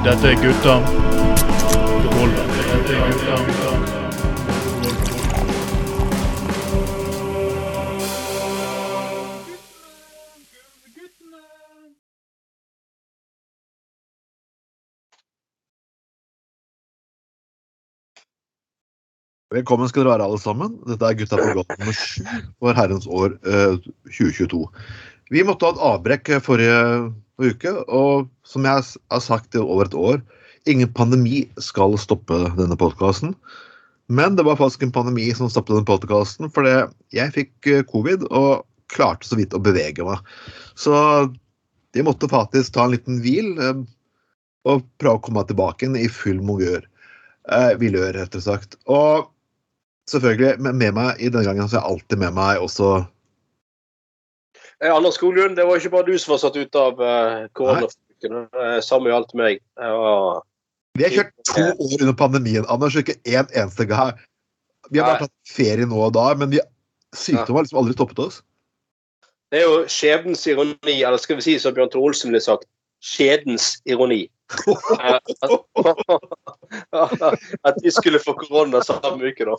Dette er gutta. Dette er gutta. Velkommen skal dere være, alle sammen. Dette er Gutta på gata nummer sju for herrens år eh, 2022. Vi måtte ha et avbrekk forrige uke, og som jeg har sagt i over et år, ingen pandemi skal stoppe denne podkasten. Men det var faktisk en pandemi som stoppet denne podkasten, fordi jeg fikk eh, covid og klarte så vidt å bevege meg. Så de måtte faktisk ta en liten hvil eh, og prøve å komme tilbake i full mogør. Eh, Villør, rett og slett. Og selvfølgelig, med, meg i denne gangen så er jeg alltid med meg også Anders Skoglund, det var ikke bare du som var satt ut av uh, koronafryken. Uh, samme gjaldt meg. Var- Vi har kjørt to år under pandemien, Anders, og ikke én eneste gang. Vi har bare tatt ferie nå og da, men vi, sykdom har liksom aldri stoppet oss. det er jo skjebnens ironi, eller skal vi si som Bjørn Tore Olsen ville sagt, skjedens ironi. Eh, at, vi skulle få korona samme uke, da.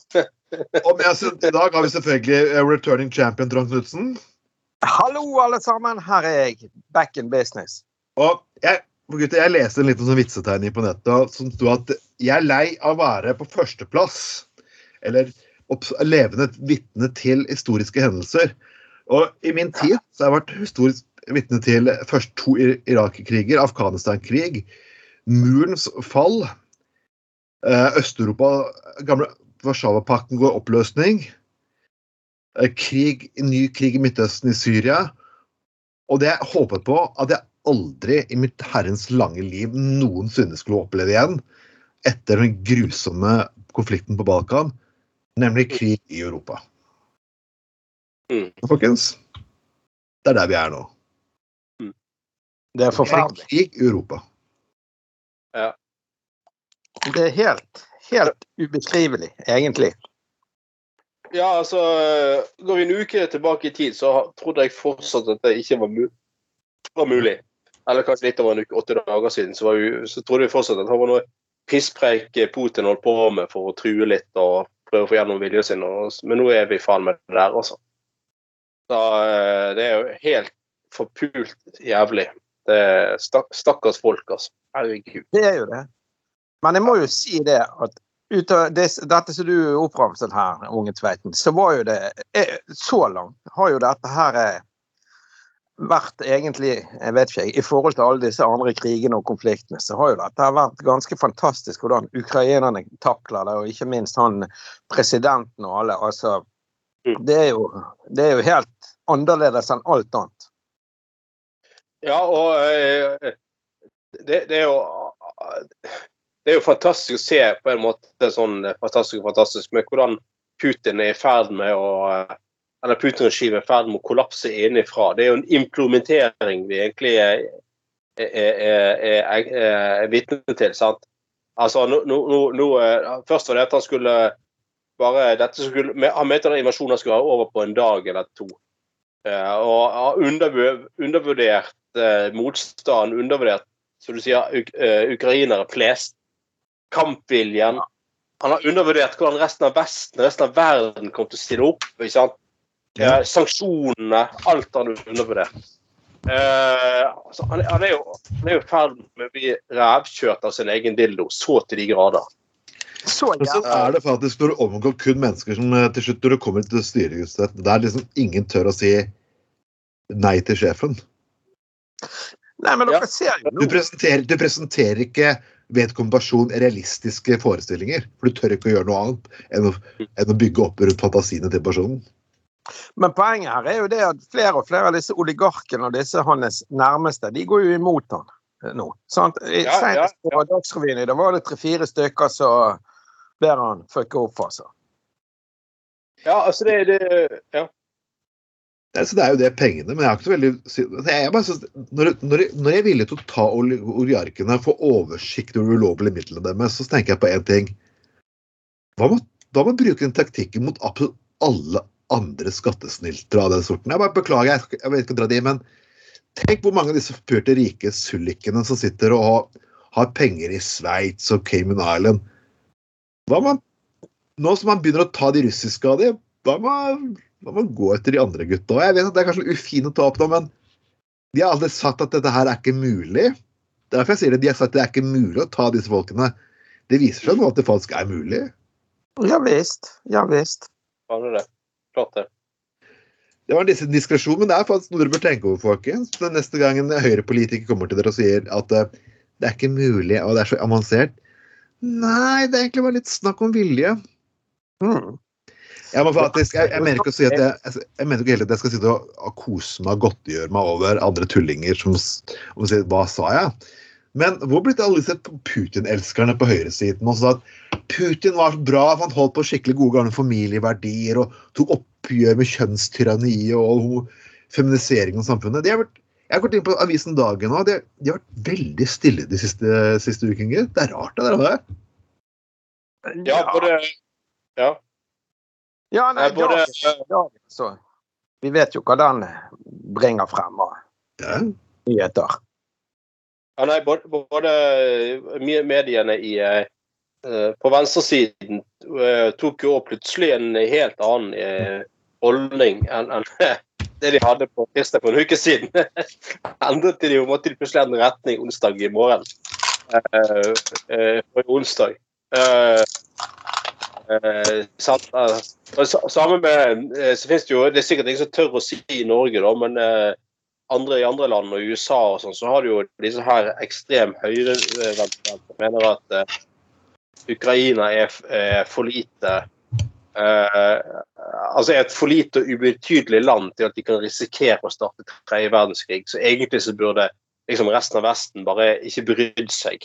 Og med oss i dag har vi selvfølgelig eh, returning champion Trond Knutsen. Hallo, alle sammen. Her er jeg. Back in business. Og jeg, gutter, jeg leste en liten sånn vitsetegning på nettet som sto at jeg er lei av å være på førsteplass, eller levende vitne til historiske hendelser. Og i min tid så har jeg vært historisk vitne til først to Irak-kriger, Afghanistan-krig, murens fall, eh, Øst-Europa, gamle Warszawapakten går oppløsning, krig, ny krig i Midtøsten, i Syria. Og det jeg håpet på at jeg aldri i mitt herrens lange liv noensinne skulle oppleve igjen, etter den grusomme konflikten på Balkan, nemlig krig i Europa. Mm. Folkens, det er der vi er nå. Det er forferdelig. Krig i Europa. Ja. Det er helt, helt ubeskrivelig, egentlig. Ja, altså Går vi en uke tilbake i tid, så trodde jeg fortsatt at det ikke var, mu var mulig. Eller kanskje litt over en uke, åtte dager siden, så, vi, så trodde vi fortsatt at det var noe pisspreik Putin holdt på med for å true litt og prøve å få gjennom viljen sin. Og, men nå er vi faen meg der, altså. Så eh, det er jo helt forpult jævlig. Det er stak stakkars folk, altså. Herregud. Det er jo det. Men jeg må jo si det at ut av det, dette som du oppramset her, unge Tveiten, så var jo det eh, Så langt har jo dette her eh, vært egentlig Jeg vet ikke, i forhold til alle disse andre krigene og konfliktene, så har jo dette vært ganske fantastisk hvordan ukrainerne takler det, og ikke minst han presidenten og alle. Altså, Mm. det er jo, det er jo helt annerledes enn alt annet. Ja, og eh, det, det er jo Det er jo fantastisk å se på en måte sånn eh, fantastisk fantastisk med hvordan Putin er i ferd med å eh, Eller Putin-regimet er i ferd med å kollapse innenfra. Det er jo en implementering vi egentlig er, er, er, er, vitne til. sant? Altså, nå, nå, nå, eh, Først var det at han skulle bare dette skulle, Han mente at invasjonen skulle være over på en dag eller to. Og har undervurdert motstand, undervurdert som du sier, uk ukrainere flest. Kampviljen. Han har undervurdert hvordan resten av Vesten, resten av verden kommer til å stille opp. ikke sant? Ja. Eh, sanksjonene. Alt har han undervurdert. Eh, altså, han, han er jo han er i ferd med å bli rævkjørt av sin egen dildo, så til de grader. Så så er det faktisk når du omgår kun mennesker som eh, til slutt, når du kommer til styrehuset, der liksom ingen tør å si nei til sjefen. Nei, men Ja. dere ser jo Du presenterer, du presenterer ikke vedkommende person realistiske forestillinger. For du tør ikke å gjøre noe annet enn å, enn å bygge opp rundt fantasiene til personen. Men poenget her er jo det at flere og flere av disse oligarkene og disse hans nærmeste, de går jo imot han eh, nå. Sant? I- Ja, ja, Senest på Dagsrevyen i dag var det tre-fire stykker som ber han fucke opp for seg. Ja, altså det, det Ja. Nei, så det er jo det pengene, men jeg har ikke så veldig jeg er bare synes, når, når, når jeg er villig til å ta oljarkene oligarkene, få oversikt over ulovlige midlene deres, så tenker jeg på én ting. Hva med, hva med å bruke den taktikken mot absolutt alle andre skattesnyltere av den sorten? Jeg bare beklager, jeg, jeg vet ikke å dra de, men tenk hvor mange av disse forpurte rike sullikene som sitter og har, penger i Sveits og Cayman Island. Hva man, nå som man begynner å ta de russiske av dem, hva om man, må man går etter de andre gutta? Jeg vet at det er kanskje ufint å ta opp nå, men de har aldri sagt at dette her er ikke mulig. Derfor jeg sier det, De har sagt at det er ikke mulig å ta disse folkene. Det viser seg nå at det faktisk er mulig. Ja visst. Ja visst. Var det det? Klart det. Det var en dis- diskresjon, men det er faktisk noe dere bør tenke over, folkens. Den neste gang en høyrepolitiker kommer til dere og sier at eh, det er ikke mulig, og det er så avansert. Nei, det er egentlig bare litt snakk om vilje. Mm. Jeg, må faktisk, jeg, jeg mener ikke å si at jeg, jeg, jeg mener ikke helt at jeg skal sitte og, og kose meg og godtgjøre meg over andre tullinger som som sier Hva sa jeg? Men hvor ble det alle disse Putin-elskerne på høyresiden og sa at Putin var så bra, for han holdt på skikkelig gode gamle familieverdier og tok oppgjør med kjønnstyranni og feminisering av samfunnet? De har vært, jeg har gått inn på avisen Dagen nå, de, de har vært veldig stille de siste, siste ukene. Det er rart, det der. Ja, for det, Ja. Ja, nei, både- dagen. Vi vet jo hva den bringer frem av Ja. nyheter. Ja, nei, både, både mediene i, eh, på venstresiden eh, tok jo plutselig en helt annen eh, holdning enn en, det de hadde på tirsdag for en uke siden. Endret de jo, måtte de plutselig endre retning onsdag i morgen. Uh, eh, onsdag. Eh, eh, Sammen med eh, så finnes det jo Det er sikkert ingen som tør å si i Norge, da, men eh, andre i andre land og USA og sånn, så har du jo disse her ekstrem høyrevendte som mener at eh, Ukraina er, er for lite eh, Altså er et for lite og ubetydelig land til at de kan risikere å starte tredje verdenskrig. Så egentlig så burde liksom resten av Vesten bare ikke brydd seg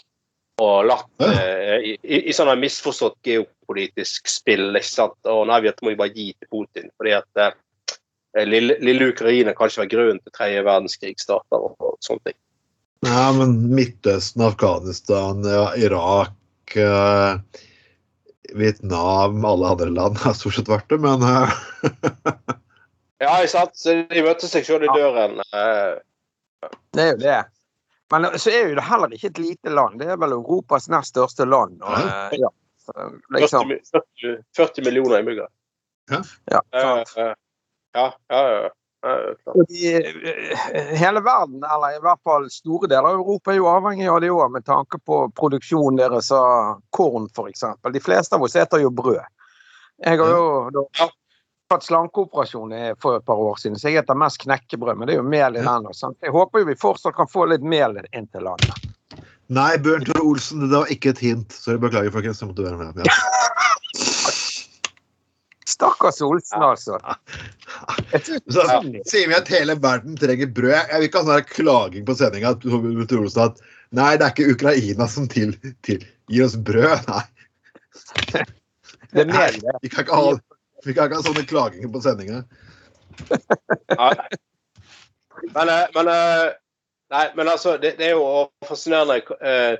og latt eh, i, i, i sånn misforstått geopolitisk spill. ikke sant? Og nei, vi må vi bare gi til Putin. fordi at eh, lille, lille Ukraina kan ikke være grunnen til tredje verdenskrig starter og, og sånne ting. Nei, men Midtøsten, Afghanistan, ja, Irak eh, Vietnam, alle andre land har stort sett vært det, men eh, Ja, ikke sant? Så de møter seg selv i døren. eh, Det er jo det. Men så er jo det heller ikke et lite land. Det er vel Europas nest største land. Og, eh, ja, 40, liksom, 40, 40 millioner innbyggere. ja, Eh, eh, ja, ja, ja. ja, ja, de, eh, hele verden, eller i hvert fall store deler av Europa, er jo avhengig av det òg, med tanke på produksjonen deres av korn, f.eks. De fleste av oss eter jo brød. Jeg har jo da. Hatt slankeoperasjon for et par år siden, så jeg eter mest knekkebrød. Men det er jo mel i den. Jeg håper jo vi fortsatt kan få litt mel inn til landet. Nei, Bjørn Tore Olsen, det var ikke et hint. Sorry, beklager, folkens. Jeg måtte være med. Ja. Stakkars Olsen, altså. Så er sier vi at hele verden trenger brød. Jeg vil ikke ha sånn klaging på sendinga at Tore Olsen at Nei, det er ikke Ukraina som til, til, gir oss brød. Nei, Det er mer det. vi kan ikke ha, vi kan ikke ha sånne klaginger på sendinga. Men, eh, men, eh, nei, men altså, det, det er jo fascinerende eh,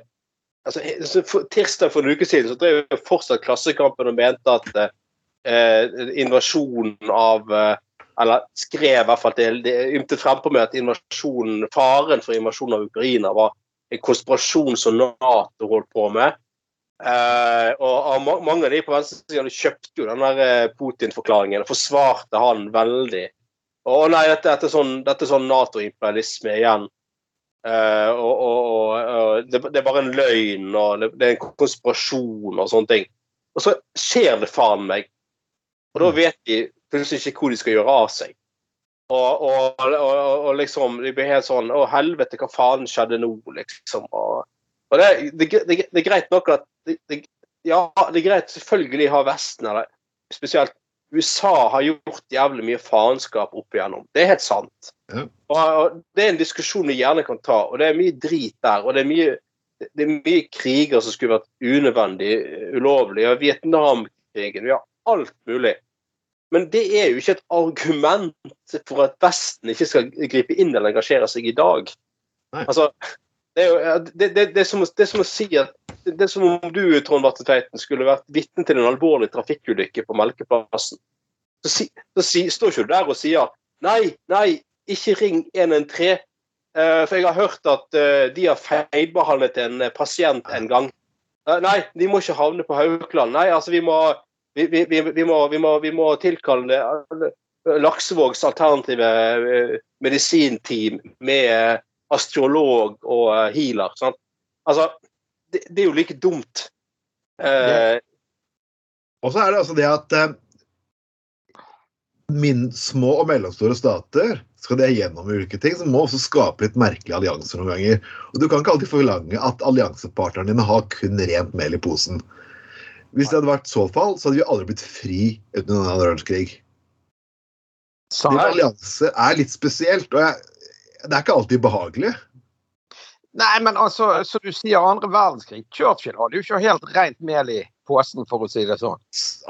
altså, Tirsdag for en uke siden så drev jo fortsatt Klassekampen og mente at eh, invasjonen av eh, Eller skrev i hvert fall til det ymtet frempå med at faren for invasjonen av Ukraina var en konspirasjon som Nato holdt på med. Eh, og, mange av de på venstresiden kjøpte jo den der eh, Putin-forklaringen og forsvarte han veldig. Å nei, dette, dette er sånn, sånn Nato-imperialisme igjen. Eh, og og, og, og det, det er bare en løgn, og det, det er en konspirasjon og sånne ting. Og så skjer det faen meg. Og da vet de plutselig ikke hvor de skal gjøre av seg. Og, og, og, og liksom De blir helt sånn Å, helvete, hva faen skjedde nå, liksom? Og, og det, det, det, det er greit nok at Ja, det er greit, selvfølgelig har Vesten, eller spesielt USA har gjort jævlig mye faenskap opp igjennom. Det er helt sant. Ja. Og, og Det er en diskusjon vi gjerne kan ta, og det er mye drit der. og Det er mye, det er mye kriger som skulle vært unødvendig ulovlig. og Vietnamkrigen, vi har alt mulig. Men det er jo ikke et argument for at Vesten ikke skal gripe inn eller engasjere seg i dag. Nei. Altså, det er jo det, det, det, er som, det er som å si at det er som om du Trond Barthe Tveiten, skulle vært vitne til en alvorlig trafikkulykke på Melkeplassen. Så, si, så si, står ikke du der og sier nei, nei, ikke ring 113. Uh, For jeg har hørt at uh, de har feilbehandlet en eh, pasient en gang. Uh, Nei, de må ikke havne på Haukeland. Nei, altså vi må vi, vi, vi, må, må, vi må tilkalle eh, Laksevågs alternative eh, medisinteam med eh, astrolog og eh, healer. Sant? Altså, det, det er jo like dumt. Eh, Og så er det altså det at eh, min, små og mellomstore stater skal det gjennom ulike ting, så må også skape litt merkelige allianser noen ganger. Og du kan ikke alltid forlange at alliansepartnerne dine har kun rent mel i posen. Hvis det hadde vært så fall, så hadde vi aldri blitt fri uten en annen verdenskrig. Sånn. Din allianse er litt spesielt, og jeg, det er ikke alltid behagelig. Nei, men altså, som du sier, andre verdenskrig. Churchill hadde jo ikke helt rent mel i posen, for å si det sånn.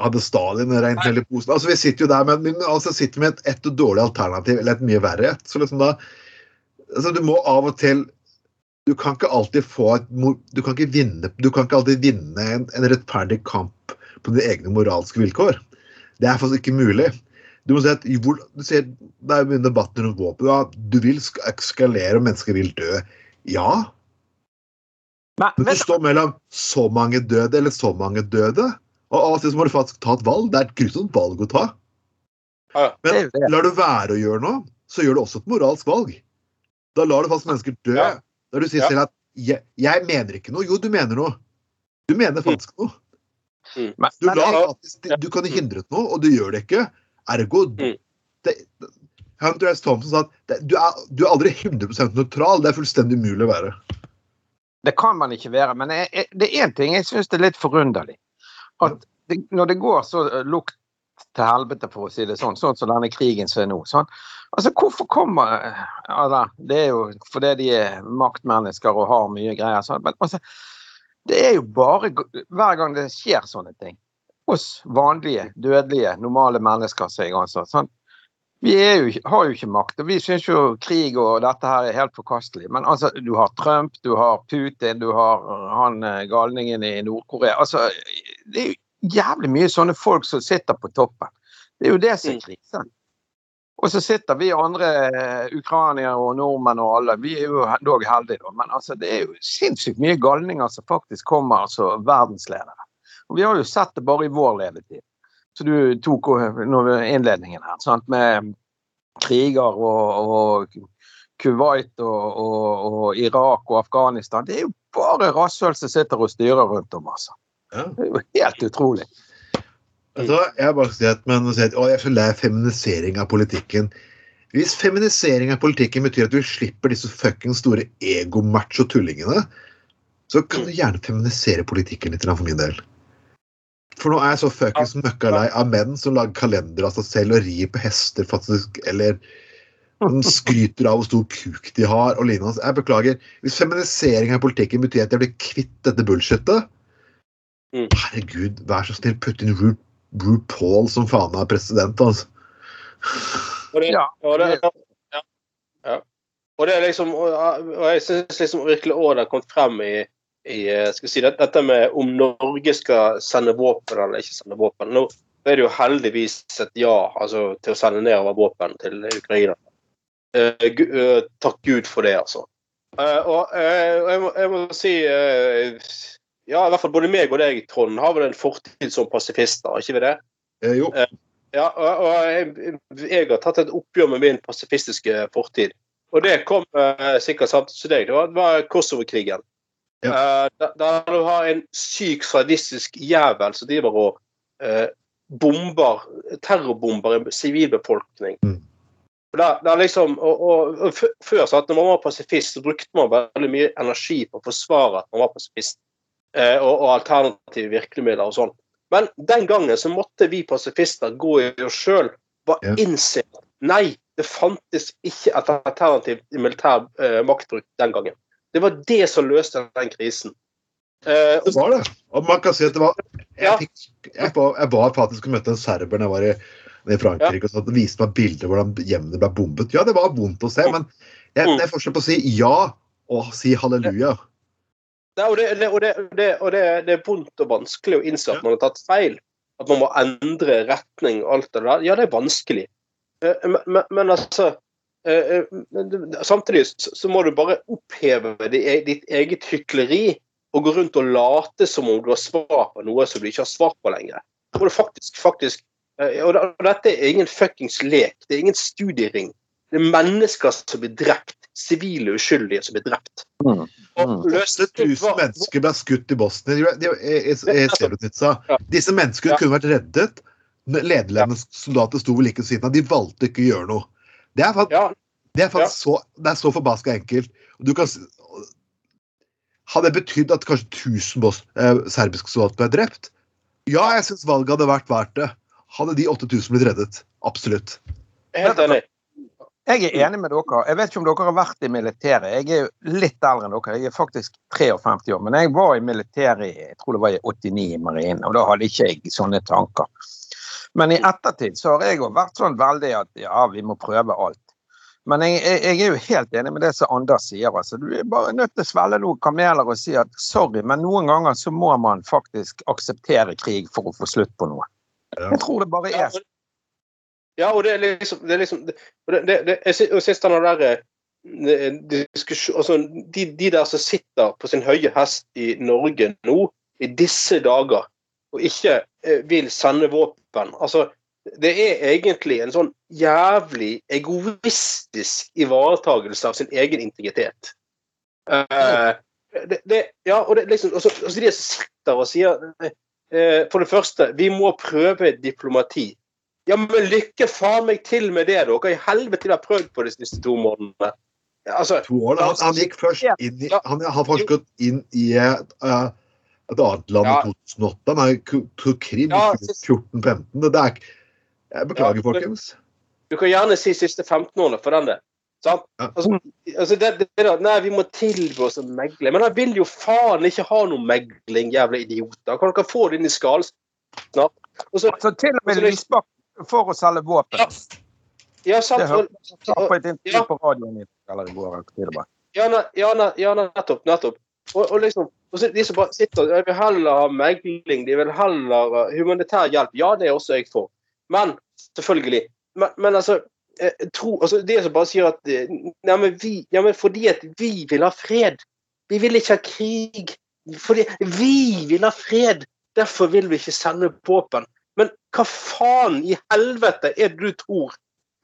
Hadde Stalin rent mel i posen? Altså, vi sitter jo der med, altså, sitter med et, et dårlig alternativ, eller et mye verre et. Så liksom da altså, Du må av og til Du kan ikke alltid få et Du kan ikke vinne Du kan ikke alltid vinne en, en rettferdig kamp på dine egne moralske vilkår. Det er faktisk ikke mulig. Du må si at hvor, du ser, Det er jo mye debatter rundt våpen. Ja, du vil ekskalere eskalere, og mennesker vil dø. Ja, Men, men vet du står mellom så mange døde eller så mange døde. Og av og til må du faktisk ta et valg. Det er et grusomt valg å ta. Men lar du være å gjøre noe, så gjør du også et moralsk valg. Da lar du faktisk mennesker dø. Ja. Der du sier Ja. selv at jeg, 'jeg mener ikke noe'. Jo, du mener noe. Du mener faktisk noe. Men, Du, lar faktisk, du kan hindre noe, og du gjør det ikke. Ergo Mm. det, Hunter S. Thompson sa at det, du, er, du er aldri 100 nøytral. Det er fullstendig umulig å være. det kan man ikke være. Men jeg, jeg, det er én ting jeg syns er litt forunderlig. At det, når det går så eh, lukt til helvete, for å si det sånn, sånn som denne krigen som er nå sånn, Altså, Hvorfor kommer eh, Det er jo fordi de er maktmennesker og har mye greier. Sånn, men altså, det er jo bare hver gang det skjer sånne ting. Oss vanlige, dødelige, normale mennesker, jeg altså. Sånn, vi jo, har jo ikke makt, og vi syns jo krig og dette her er helt forkastelig. Men altså, du har Trump, du har Putin, du har uh, han eh, galningen i Nord-Korea. Altså, det er jo jævlig mye sånne folk som sitter på toppen. Det er jo det som er krisen. Og så sitter vi andre eh, ukrainere og nordmenn og alle, vi er jo dog heldige, da. Men altså, det er jo sinnssykt mye galninger som faktisk kommer som verdensledere. Og vi har jo sett det bare i vår levetid. Så du tok innledningen her, sant? med kriger og, og Kuwait og, og, og Irak og Afghanistan. Det er jo bare rasshøl som sitter og styrer rundt om, altså. Ja. Det er jo helt utrolig. Altså, jeg bare sier at, men, sier at å, jeg er så lei av feminisering av politikken. Hvis feminisering av politikken betyr at du slipper disse fucking store ego-macho-tullingene, så kan du gjerne feminisere politikken litt for min del. For nå er jeg så fuckings møkkalei av menn som lager kalender av seg selv og rir på hester, faktisk, eller som skryter av hvor stor kuk de har, og lignende. Jeg beklager. Hvis feminisering av politikken betyr at jeg blir kvitt dette bullshitet, Mm. herregud, vær så snill, putt inn Ru RuPaul som faen meg president, altså. Og det, Ja, og det, ja, ja. Og det er liksom og jeg syns liksom virkelig òg det har kommet frem i, i eh, skal si, det, dette med om Norge skal sende våpen eller ikke sende våpen. Nå er det jo heldigvis et ja altså, til å sende nedover våpen til Ukraina. Eh, eh, takk Gud for det, altså. Eh, og eh, jeg, må, jeg må si eh, Ja, i hvert fall både meg og deg, Trond, har vel en fortid som pasifister, ikke vi det? Eh, jo. Ja, og, og jeg, jeg har tatt et oppgjør med min pasifistiske fortid. Og det kom sikkert samtidig som deg. Det var, var Kosovo-krigen. Eh, da- Der du har en syk, sadistisk jævel som driver og uh, bomber, terrorbomber sivilbefolkning. Mm. Og Der, der liksom, og, og, og Før så at når man var pasifist, så brukte man veldig mye energi på å forsvare at man var pasifist. uh, og, og alternative virkemidler og sånn. Men den gangen så måtte vi pasifister gå i oss sjøl og Ja. innse nei, det fantes ikke et alternativ militær eh, maktbruk den gangen. Det var det som løste den krisen. Eh, Det var det. Og man kan si at det var Ja. Jeg, fikk, jeg, var, jeg var faktisk og møtte en serber da jeg var i, i Frankrike og så viste meg bilder hvordan hjemmene ble bombet. Ja, det var vondt å se, men jeg, Mm. det er forskjell på å si ja og si halleluja. Nei, og det, det, og det, og det, det er vondt og vanskelig å innse at man har tatt feil. At man må endre retning og alt det der. Ja, det er vanskelig. Eh, Men, men, men altså eh, eh, Samtidig så må du bare oppheve e- ditt eget hykleri og gå rundt og late som om du har svar på noe som du ikke har svar på lenger. Da må du faktisk, faktisk eh, og, dette er ingen fuckings lek. Det er ingen studiering. Det er mennesker som blir drept. Sivile uskyldige som blir drept. Mm. Mm. 1000 var- mennesker ble skutt i Bosnia. Disse menneskene Ja. kunne vært reddet. Lederledende soldater sto ved like siden av. De valgte ikke å gjøre noe. Det er faktisk, Ja, det er faktisk så, det er så forbaska enkelt. Du kan, hadde det betydd at kanskje 1000 bos, eh, serbiske soldater ble drept? Ja, jeg syns valget hadde vært verdt det. Hadde de 8000 blitt reddet? Absolutt. helt enig. Jeg er enig med dere. Jeg vet ikke om dere har vært i militæret. Jeg er jo litt eldre enn dere. Jeg er faktisk 53 år. Men jeg var i militæret jeg tror det var i 89 i marinen, og da hadde ikke jeg sånne tanker. Men i ettertid så har jeg jo vært sånn veldig at ja, vi må prøve alt. Men jeg, jeg, jeg er jo helt enig med det som Anders sier. altså. Du er bare nødt til å svelge noen kameler og si at sorry, men noen ganger så må man faktisk akseptere krig for å få slutt på noe. Jeg tror det bare er sånn. Ja, og det er liksom, det er liksom det, det, jeg syns den der eh, diskusjon, altså, de, de der som sitter på sin høye hest i Norge nå, i disse dager, og ikke eh, vil sende våpen altså, Det er egentlig en sånn jævlig egoistisk ivaretagelse av sin egen integritet. Uh, det, det, ja, og det liksom, og så, de som sitter og sier uh, For det første, vi må prøve diplomati. Ja, men lykke faen meg til med det, dere. I helvete de har prøvd på de siste to månedene? Altså, To år, han, han gikk først inn i. Han har først gått inn i eh, et annet land Ja. i 2008. Nei, Krim Ja, 14-15. Det er ikke Jeg beklager, Ja, du, folkens. du kan gjerne si siste 15 årene for den del. Sant? Ja. Altså, altså det, det, det nei, vi må tilby oss å megle. Men han vil jo faen ikke ha noe megling, jævla idioter. Kan dere få det inn i skallen snart? Og så, altså, til og med det- Lysbakken for å selge våpen. Ja. ja, sant. Det hørte på et intervju Ja. på radioen i går. det. Ja, ja, nettopp. nettopp. Og, og liksom, de som bare sitter De vil heller ha megling, de vil heller ha humanitær hjelp. Ja, det er også jeg for. Men selvfølgelig. Men, men altså, eh, tro, altså De som bare sier at ja, men vi, ja, men fordi at vi vil ha fred. Vi vil ikke ha krig. Fordi vi vil ha fred. Derfor vil vi ikke sende våpen. Men hva faen i helvete er det du tror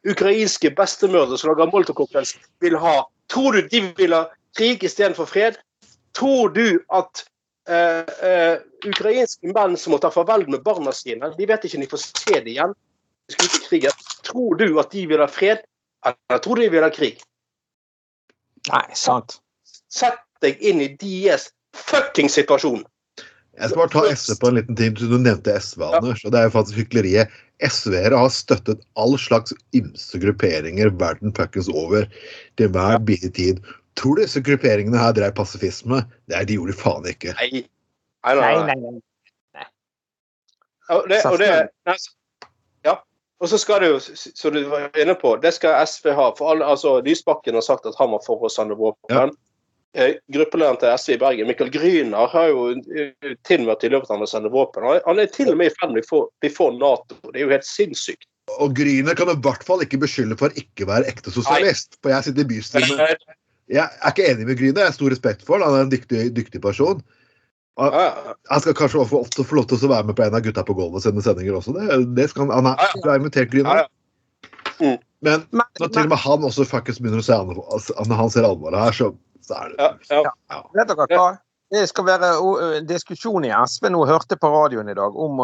ukrainske bestemødre som lager molotov-cocktails, vil ha? Tror du de vil ha krig istedenfor fred? Tror du at Uh, uh, ukrainske menn som må ta farvel med barna sine, de vet ikke om de får se det igjen? Tror du at de vil ha fred, eller tror du de vil ha krig? Nei, sant. Sett deg inn i deres fucking situasjon. Jeg skal bare ta SV på en liten ting. Du nevnte SV, Anders. og Det er jo faktisk hykleriet. SV-ere har støttet all slags ymse grupperinger verden fuckings over til hver billig tid. Tror du disse grupperingene her drev pasifisme? Nei, de gjorde faen ikke. Nei. Nei, nei, Nei, nei. nei, nei. Og det, og det, ja. Og så skal det jo, som du var inne på, det skal SV ha. For alle, altså, Lysbakken har sagt at han var for å sende våpen. Ja. gruppelederen til SV i Bergen, Mikkel Gryner, har jo eh, til og med tilbudt han å sende våpen. Han er- til og med i ferd med å få- bli for Nato. Det er jo helt sinnssykt. Og Gryner kan du i hvert fall ikke beskylde for ikke være ekte sosialist. For jeg sitter i bystyret Eh, Jeg er ikke enig med Gryne. Jeg har stor respekt for han. Han er en dyktig, dyktig person. ja, ja. Han skal kanskje også få, få lov til å være med på en av gutta på gulvet sine sendinger også. Det, det skal han, han er, du har invitert Gryne. Men Men, når til og med han også faktisk begynner å se altså, Når han ser alvoret her, så, så er det ja, ja. hva? Det skal være diskusjon i SV nå. Hørte på radioen i dag om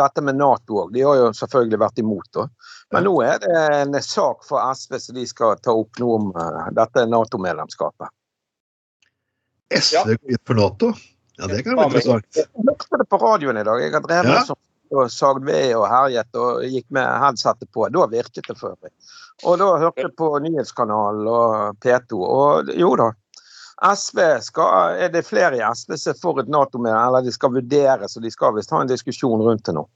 dette med Nato òg. De har jo selvfølgelig vært imot. Da. Men nå er det en sak for SV som de skal ta opp nå om dette Nato-medlemskapet. SV Ja. går inn for Nato? Ja, det kan være interessant. Jeg hørte det på radioen i dag. Jeg har drevet Ja. som og sagd ved og herjet og gikk med headsetet på. Da virket det for meg. Og da hørte jeg på nyhetskanalen og P2. Og jo da. SV skal, Er det flere i SV som er for et Nato med, eller de skal vurdere, så de skal visst ha en diskusjon rundt det nå.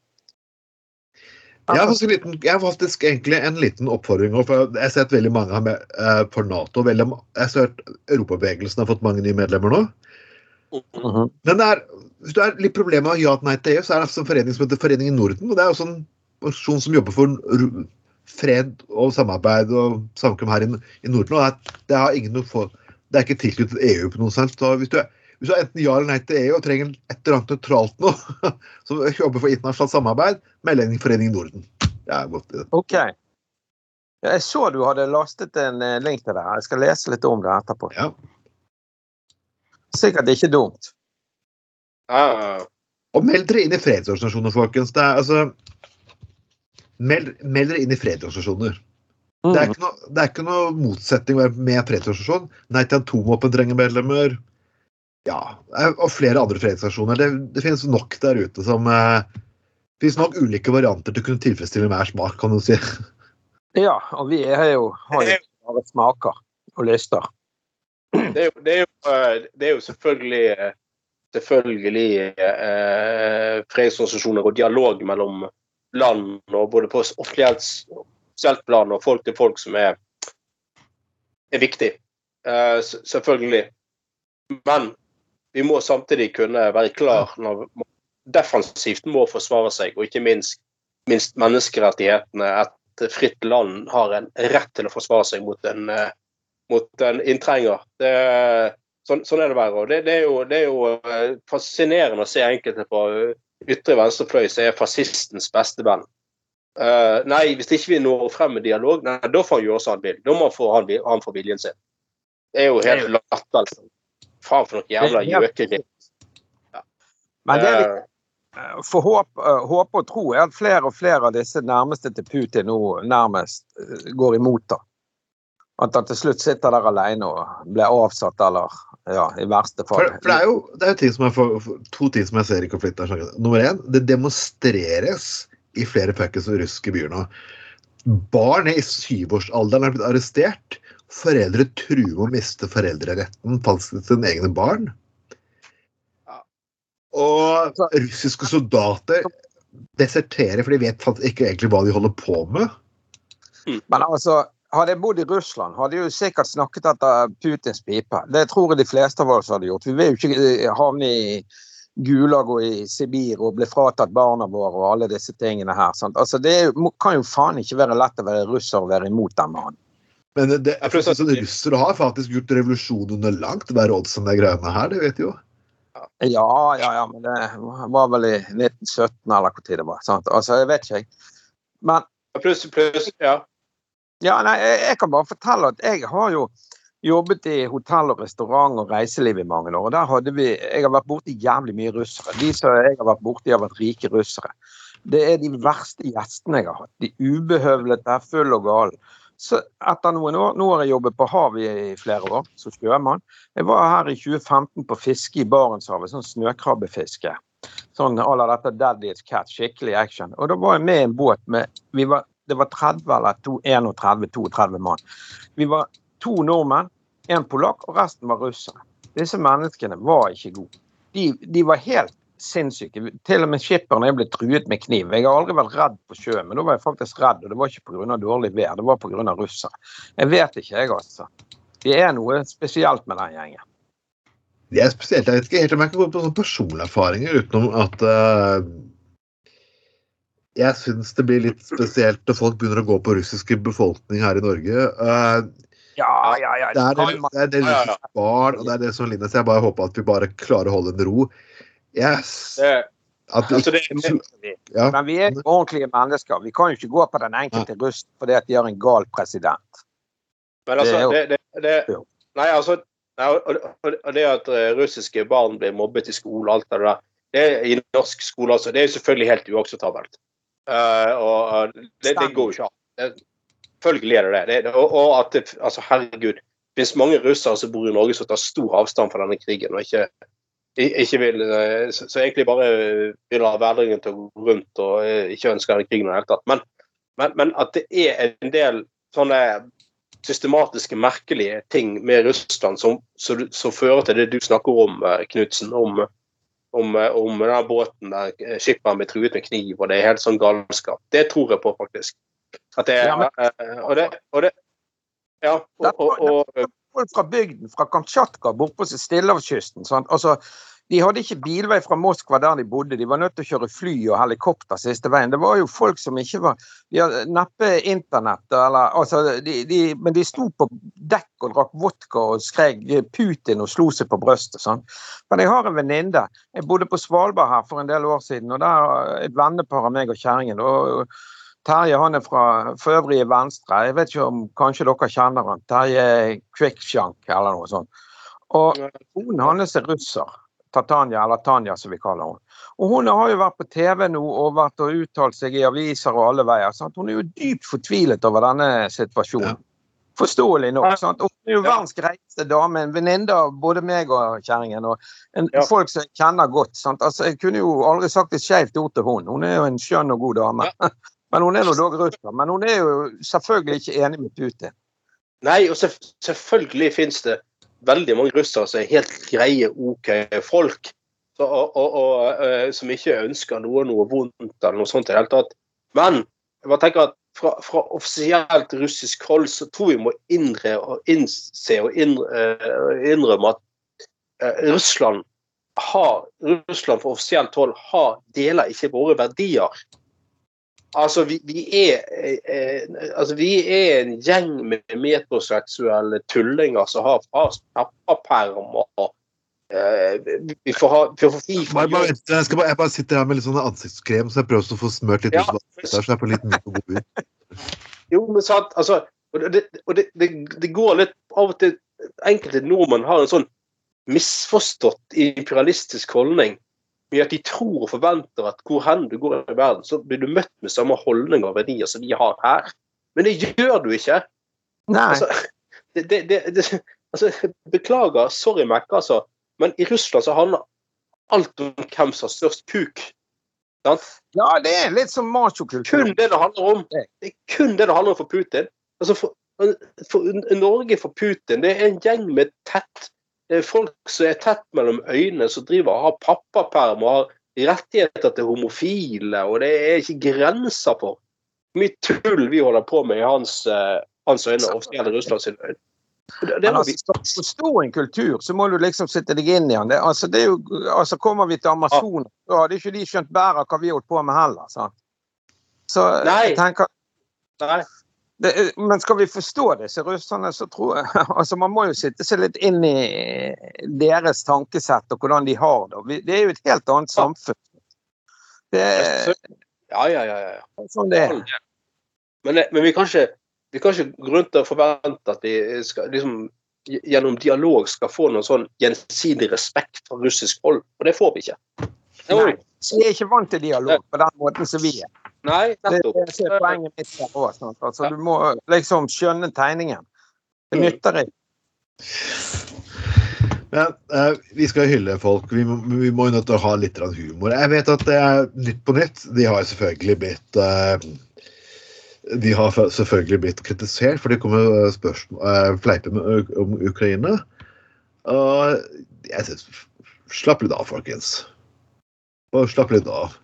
Jeg har liten, jeg har faktisk egentlig en liten oppfordring. for Jeg har sett veldig mange her med, uh, for Nato. Veldig, jeg har sett Europabevegelsen har fått mange nye medlemmer nå. Mhm. Men det er, hvis du er litt problemet med ja til nei til EU, så er det en forening som heter Foreningen Norden. og Det er også en organisasjon som jobber for fred og samarbeid og samkvem her i, i Norden. og Det, det, har ingen noe for, det er ikke tilknyttet EU på noe selv. Så hvis du, hvis du er enten ja eller nei til EU og trenger et eller annet nøytralt noe, som jobber for internasjonalt samarbeid, Meldingforeningen Norden. Det er godt. OK. Jeg så du hadde lastet en eh, link til det. Jeg skal lese litt om det etterpå. Ja. Sikkert ikke dumt. Uh. Og meld dere inn i fredsorganisasjoner, folkens. Er, altså, meld, meld dere inn i fredsorganisasjoner. Det, er Mm. ikke noe, det er ikke noe motsetning med fredsorganisasjon. Nei til atomvåpen trenger medlemmer. Ja, og flere andre fredsorganisasjoner. Det, det finnes nok der ute som eh, Det finnes nok ulike varianter til å kunne tilfredsstille hver smak, kan du si. Ja, og vi er jo, har jo bare smaker og lyster. Det er jo, det er jo, eh, det er jo selvfølgelig eh, selvfølgelig eh, fredsorganisasjoner og dialog mellom land, og både på offentlighets- offisielt plan og folk til folk, som er, er viktig. Uh, selvfølgelig. Men vi må samtidig kunne være klar når man defensivt må forsvare seg, og ikke minst, minst menneskerettighetene. Et fritt land har en rett til å forsvare seg mot en, eh, mot en inntrenger. Det, sånn, sånn er det bare. Det, det, er jo, det er jo eh, fascinerende å se enkelte på ytre venstrefløy som er fascistens beste venn. Eh, nei, hvis ikke vi når frem med dialog, nei, da får han gjøre som han vil. Da må han få han, han få viljen sin. Det er jo helt latterlig. Faen for noe jævla er gjøkeri. Men det vi Eh, får håpe, håp, og tro er at flere og flere av disse nærmeste til Putin nå nærmest eh, går imot da. At han til slutt sitter der alene og blir avsatt, eller ja, i verste fall. For, for det er jo, det er jo ting som er for, for, to ting som jeg ser i konflikt. her, skjønner du. Nummer én, det demonstreres i flere fuckings russiske byer nå. Barn i syvårsalderen er blitt arrestert. Foreldre truer med å miste foreldreretten til sine egne barn. Og russiske soldater deserterer, for de vet faktisk ikke egentlig hva de holder på med. Men altså, hadde jeg bodd i Russland, hadde jeg jo sikkert snakket etter Putins pipe. Det tror jeg de fleste av oss hadde gjort. Vi vil jo ikke eh, havne i Gulag og i Sibir og ble fratatt barna våre og alle disse tingene her. Sant? Altså, det er må- kan jo faen ikke være lett å være russer og være imot den mannen. Men det, pluss at- sånn, russere har faktisk gjort revolusjon under langt verre odds enn de greiene her, det vet du jo. Ja, ja, ja, men det var vel i 1917 eller hvor tid det var. Sant? Altså, jeg vet ikke, jeg. Men Pluss, pluss, ja. Ja, nei, jeg, jeg kan bare fortelle at jeg har jo jobbet i hotell og restaurant og reiseliv i mange år. og der hadde vi, Jeg har vært borti jævlig mye russere. De som jeg har vært borti, har vært rike russere. Det er de verste gjestene jeg har hatt. De ubehøvlete, full og gal. Så etter noen år, Nå har jeg jobbet på havet i flere år som sjømann. Jeg var her i 2015 på fiske i Barentshavet, sånn snøkrabbefiske. Sånn à la dette Daddy's Cat, skikkelig action. Og da var jeg med i en båt med vi var, Det var 30 eller 31-32 mann. Vi var to nordmenn, en polakk, og resten var russere. Disse menneskene var ikke gode. De, de var helt sinnssyke. Til og med skipperen jeg ble truet med kniv. Jeg har aldri vært redd på sjøen, men da var jeg faktisk redd, og det var ikke pga. dårlig vær, det var pga. russere. Jeg vet ikke, jeg, altså. Det er noe spesielt med den gjengen. Det er spesielt. Jeg vet ikke helt om jeg kan gå på sånne personlige erfaringer utenom at uh, Jeg syns det blir litt spesielt når folk begynner å gå på russiske befolkning her i Norge. Eh, Ja, ja, ja. det er det, det, er det Ja, ja, barn, og det er det som ligner. Så Jeg bare håper at vi bare klarer å holde en ro. Yes. Det, At vi, altså det, ja. Men vi er ordentlige mennesker. Vi kan jo ikke gå på den enkelte rust fordi at de har en gal president. Men altså, Det det, det, det Nei, altså nei, og, det at eh, russiske barn blir mobbet i skole og alt det der, det er i norsk skole altså, det er jo selvfølgelig helt uakseptabelt. Uh, og og det, det går jo ikke an. Selvfølgelig er det det. og, og at det, altså, herregud, det finnes mange russere som bor i Norge som tar stor avstand fra denne krigen og ikke, ikke vil eh, Så, så egentlig bare vil ha hverdagen til å gå rundt og eh, ikke ønsker denne krigen i det hele tatt. Men, men, men at det er en del sånne systematiske, merkelige ting med Russland som, som, som fører til det du snakker om, eh, Knutsen, om, om, eh, om denne båten der eh, skipperen blir truet med kniv, og det er helt sånn galskap. Det tror jeg på, faktisk. At det, Ja, men- eh, og det, og det Ja, og, og, og Folk fra bygden, fra Kamtsjatka, bortpå Stillehavskysten. Altså, De hadde ikke bilvei fra Moskva der de bodde, de var nødt til å kjøre fly og helikopter siste veien. Det var jo folk som ikke var De hadde neppe internett, eller altså de, de, Men de sto på dekk og drakk vodka og skrek Putin og slo seg på brystet. Sånn. Men jeg har en venninne. Jeg bodde på Svalbard her for en del år siden, og der et vennepar av meg og kjerringen. og Terje han er fra for øvrig Venstre. Jeg vet ikke om kanskje dere kjenner han. Terje Kvikksjank eller noe sånt. Og Konen hans er russer. Tatanya, eller Tanja som vi kaller henne. Og Hun har jo vært på TV nå og vært og uttalt seg i aviser og alle veier. Sant? Hun er jo dypt fortvilet over denne situasjonen. Ja. Forståelig nok. Sant? Og hun er jo verdens greieste dame. En venninne av både meg og kjerringen. Og en, Ja. folk som jeg kjenner godt. Sant? Altså, jeg kunne jo aldri sagt et skeivt ord til hun. Hun er jo en skjønn og god dame. Men hun er nå dog russer. Men hun er jo selvfølgelig ikke enig med Putin. Nei, og selv, selvfølgelig finnes det veldig mange russere som er helt greie, OK folk. Så, og, og, og, eh, som ikke ønsker noe noe vondt eller noe sånt i det hele tatt. Men jeg bare tenker at fra, fra offisielt russisk hold så tror vi må innre, og innse og eh, innrømme at eh, Russland har, Russland fra offisielt hold har, deler ikke våre verdier. Altså, vi, vi, er, eh, eh, altså, vi er en gjeng med metroseksuelle tullinger som har pappaperm og eh, Vi får ha vi får fri fra Bare, jeg, bare, jeg bare sitter her med litt sånn ansiktskrem, så jeg prøver å få smørt litt Ja. så jeg får litt mye på god. Jo, men sant, altså Og, det, og det, det, det går litt Av og til Enkelte nordmenn har en sånn misforstått imperialistisk holdning med at de tror og forventer at hvor hen du går i verden, så blir du møtt med samme holdninger og verdier som vi har her. Men det gjør du ikke. Nei. Altså, det, det, det, altså, beklager, sorry Mac, altså, men i Russland så handler alt om hvem som har størst kuk. Sant? Ja, det er litt som machokultur. Kun det det handler om. Det er kun det det handler om for Putin. Altså for, for Norge for Putin, det er en gjeng med tett folk som er tett mellom øynene, som driver og har pappaperm og har rettigheter til homofile, og det er ikke grenser for mye tull vi holder på med i hans, eh, hans øyne, og offisielle Russland sine øyne. Det, det Men altså, du forstå en kultur, så må du liksom sitte deg inn i den. Det, altså, det er jo, altså, kommer vi til Amazonas, så hadde ikke de skjønt bæret hva vi holdt på med heller. Sant? Så Nei. jeg tenker Nei. Det, Men skal vi forstå disse russerne, så tror jeg altså Man må jo sitte seg litt inn i deres tankesett og hvordan de har det. Det er jo et helt annet samfunn. Det Ja, ja, ja. ja. sånn det er. Men, men vi kan ikke vi kan ikke grunn til å forvente at vi skal, liksom, gjennom dialog skal få noen sånn gjensidig respekt fra russisk hold. Og det får vi ikke. Nei. Vi er ikke vant til dialog på den måten som vi er. Nei, Det, nettopp. det er poenget mitt her også, sant? Altså, du må liksom skjønne tegningen. Det Mm. nytter ikke. Men eh, vi skal hylle folk. Vi må, vi må jo nødt til å ha litt humor. Jeg vet at det er Nytt på Nytt de har selvfølgelig blitt eh, De har selvfølgelig blitt kritisert, for de kommer spørsmål, eh, fleiper med, om Ukraina. Og jeg synes, Slapp litt av, folkens. Og slapp litt av.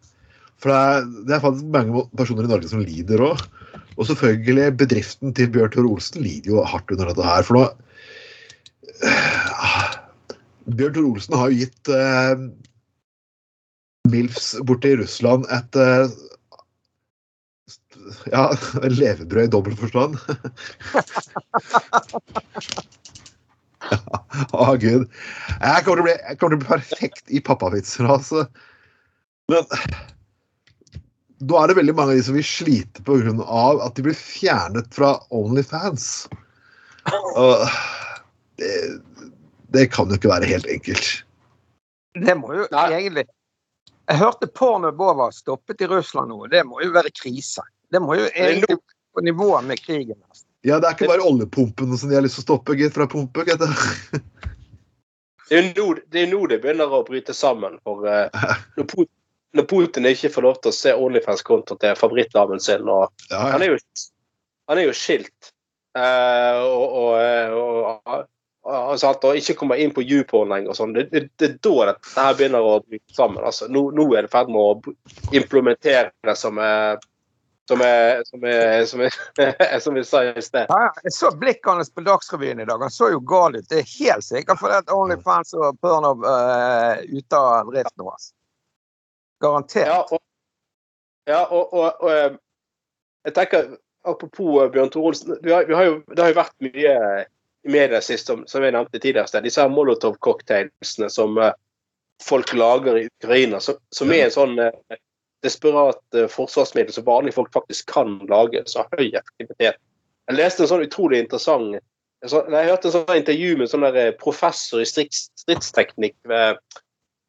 For det er, faktisk mange personer i Norge som lider òg. Og selvfølgelig, bedriften til Bjørn Tore Olsen lider jo hardt under dette her. For nå Bjørn Tore Olsen har jo gitt eh, Milfs borte i Russland et eh, ja, levebrød i dobbelt forstand. ja, å, gud. Jeg kommer, bli, jeg kommer til å bli perfekt i pappavitser, altså. Men nå er det veldig mange av de som vil slite pga. at de blir fjernet fra Onlyfans. Og det, det kan jo ikke være helt enkelt. Det må jo Nei. egentlig Jeg hørte Pornobova var stoppet i Russland nå. Det må jo være krise. Det må jo egentlig på nivå med krigen. Ja, det er ikke bare oljepumpene som de har lyst til å stoppe, gitt, fra pumpe. gitt. Det er jo nå det, er nå det begynner å bryte sammen. For uh, når, Putin, når Putin ikke får lov til å se Onlyfans-kontoen til favorittdamen sin og Ja, Han er jo, han er jo skilt. Uh, og, og, og, og, og, ikke kommer inn på YouPorn lenger. og Sånn. Det, det, det er da dette her begynner å bryte sammen. Altså, nå, nå er det i ferd med å implementere det som er Som er Som, er, som, er, som vi sa i sted. Ja, jeg så blikket hans på Dagsrevyen i dag. Han så jo gal ut. Det er helt sikkert fordi Onlyfans og Pornhub er ute av drift nå. altså. Garantert. Ja, og, ja, og, og, og eh, jeg tenker Apropos eh, Bjørn Tore det har jo vært mye i media sist, som, som jeg nevnte tidligere. Disse Molotov-cocktailsene som uh, folk lager i Ukraina, som, som er en sånn desperat forsvarsmiddel som vanlige folk faktisk kan lage. Så høy aktivitet. Jeg leste en sånn utrolig interessant jeg, så, Jeg hørte en sånn intervju med en sånn professor i strids, stridsteknikk ved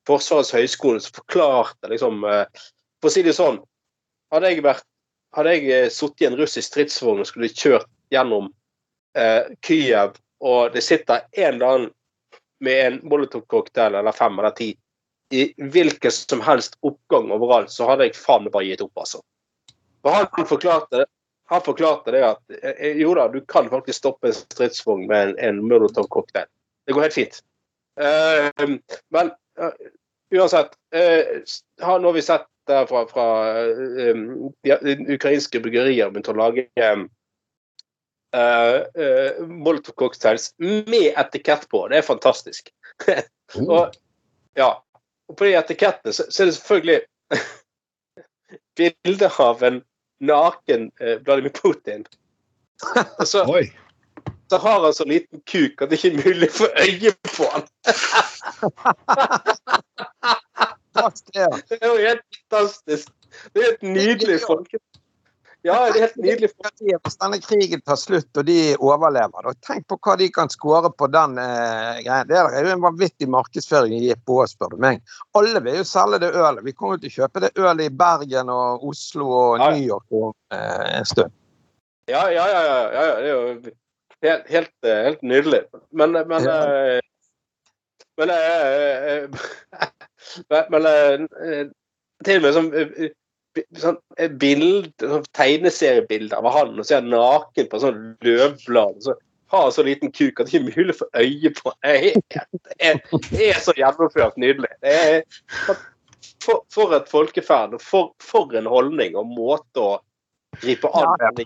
Forsvarets høgskole som forklarte liksom For å si det sånn, hadde jeg vært hadde jeg sittet i en russisk stridsvogn og skulle kjørt gjennom eh, Kyiv, og det sitter en eller annen med en Molotov-cocktail eller fem eller ti i hvilken som helst oppgang overalt, så hadde jeg faen meg bare gitt opp, altså. For han forklarte, han forklarte det at eh, jo da, du kan faktisk stoppe en stridsvogn med en, en Molotov-cocktail. Det går helt fint. Uh, men uansett, nå har vi sett der fra, fra um, de ukrainske bryggerier begynte å lage um, uh, uh, Molotov-cocktails med etikett på. Det er fantastisk. og, ja, og på de etikettene så, så er det selvfølgelig bilde av en naken uh, Vladimir Putin. så, så har han så liten kuk at det ikke er mulig å få øye på han. det er jo helt fantastisk. Det er et nydelig folke... Ja, det er helt nydelig. Hvis denne krigen tar slutt og de overlever, tenk på hva de kan skåre på den eh, greien. Det er jo en vanvittig markedsføring i på, spør du meg. Alle vil jo selge det ølet. Vi kommer jo til å kjøpe det ølet i Bergen og Oslo og New York om eh, en stund. Ja, ja, ja, ja, ja. Det er jo helt, helt, eh, helt nydelig. Men, men, ja. Eh, men eh, Men til og med sånn, sånn bild, sånn tegneseriebilde av han og så er han naken på sånn løvblad. Så har så liten kuk at det ikke er mulig å få øye på. Det er, det er så gjennomført nydelig. Det er, for, for et folkeferd. For, for en holdning og måte å gripe an. Ja, de,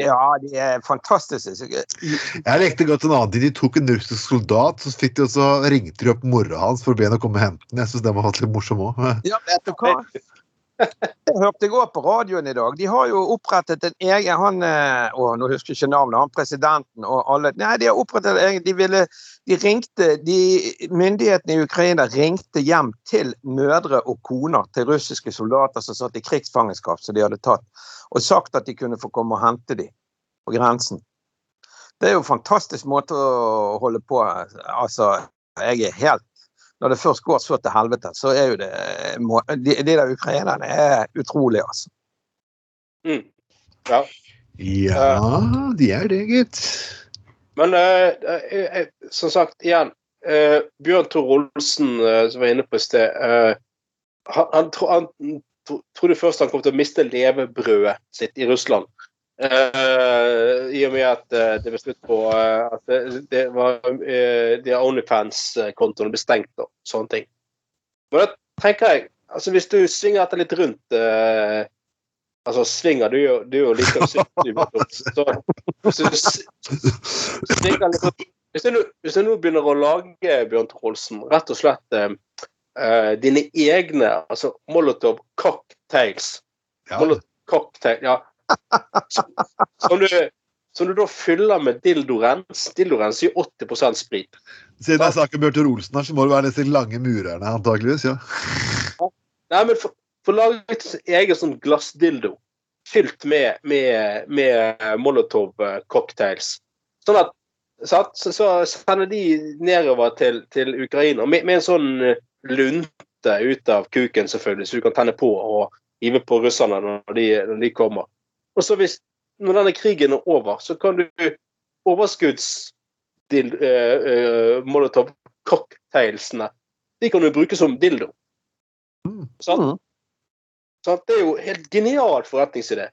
ja, de er fantastiske. Jeg lekte godt en annen tid. De tok en russisk soldat, så fikk de også ringte de opp mora hans for å be henne komme og hente den. Jeg syns den var litt morsom òg. Ja, vet du hva? Jeg hørte gå på radioen i dag. De har jo opprettet en egen han, å, Nå husker jeg ikke navnet. Han presidenten og alle Nei, de har opprettet en egen De ville De ringte de, Myndighetene i Ukraina ringte hjem til mødre og koner til russiske soldater som satt i krigsfangenskap som de hadde tatt og sagt at de kunne få komme og hente dem på grensen. Det er jo en fantastisk måte å holde på. Altså, jeg er helt Når det først går så til helvete, så er jo det De, de der ukrainerne er utrolige, altså. Mm. Ja. Ja, de er det, gitt. Men uh, uh, som sagt, igjen uh, Bjørn Tor Olsen, som var inne på i sted, han, han, han, trodde først han kom til å miste levebrødet sitt i Russland. I og med at det ble slutt på at det, det var de Onlyfans-kontoene ble stengt og sånne ting. Men da tenker jeg altså Hvis du svinger dette litt rundt Altså svinger du du er jo like så, hvis, du, hvis, du, hvis du nå begynner å lage Bjørn Trolsen, rett og slett eh, dine egne altså Molotov cocktails. Ja. Molotov cocktail, ja. Som du, som du da fyller med dildorens. Dildorens gir 80 sprit. Siden jeg snakker Bjørn Olsen her, så må det være disse lange murerne, antakeligvis. ja. Nei, men for, for laget egen sånn glassdildo fylt med, med, med Molotov cocktails. Sånn at så, så, sender de nedover til, til Ukraina med, med en sånn lunte ut av kuken, selvfølgelig, så du kan tenne på og hive på russerne når de, når de kommer. Og så hvis når denne krigen er over, så kan du overskudds uh, uh, molotov cocktailsene de kan du bruke som dildo. Mm. Sånn? Så det er jo helt genial forretningsidé.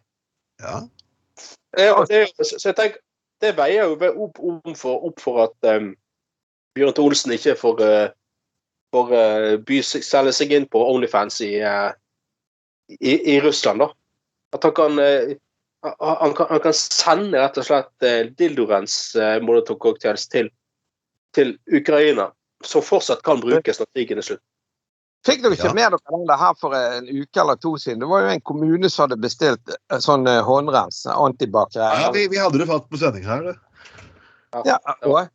Ja. ja det, så jeg tenker, det veier jo opp, for, opp for at um, Bjørn Olsen ikke får uh, by selge seg inn på Onlyfans i, i, i, Russland, da. At han kan, eh, han kan, han kan sende rett og slett eh, Dildorens uh, Molotov cocktails til, til Ukraina, som fortsatt kan brukes når krigen er slutt. Fikk dere ikke Ja. med dere det her for en uke eller to siden? Det var jo en kommune som hadde bestilt eh, sånn eh, håndrens, antibac. Ja, vi, vi hadde det fatt på sending her. Det. Ja, og,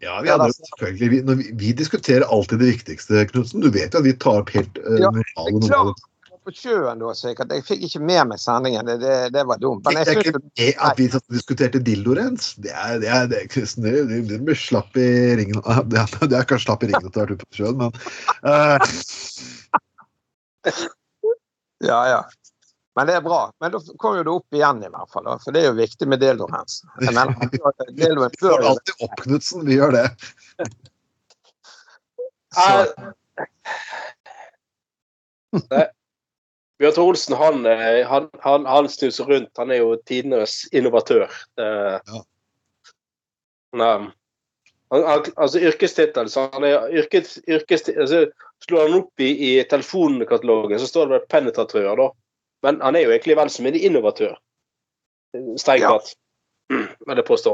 Ja, vi hadde selvfølgelig. Vi, vi, vi diskuterer alltid det viktigste, Knutsen. Du vet jo at vi tar opp helt uh, Ja, normale, normale på sjøen da, sikkert. Jeg fikk ikke med meg sendingen. Det, det, det var dumt. Det Men er jeg synes, det at vi satt og diskuterte dildorens. Det er, det er, det er Knutsen, det, det, det blir slapp i ringen. Det er, det er kanskje slapp i ringen etter vært ute på sjøen, men uh... ja, ja. Men det er bra. Men da kom jo det opp igjen, i hvert fall. Da, for det er jo viktig med dildoen vi får alltid opp, Knutsen. Vi gjør det. så, Bjørn Tore Olsen han, eh, han, han, han snuser rundt. Han er jo tidenes innovatør. Eh, Ja. han, han, han, altså yrkestittel så yrkes, yrkes, altså, Slår han opp i, i telefonkatalogen, så står det penetratør, da. Men han er jo egentlig vel som en innovatør. Strengt Ja. tatt. Vil jeg påstå.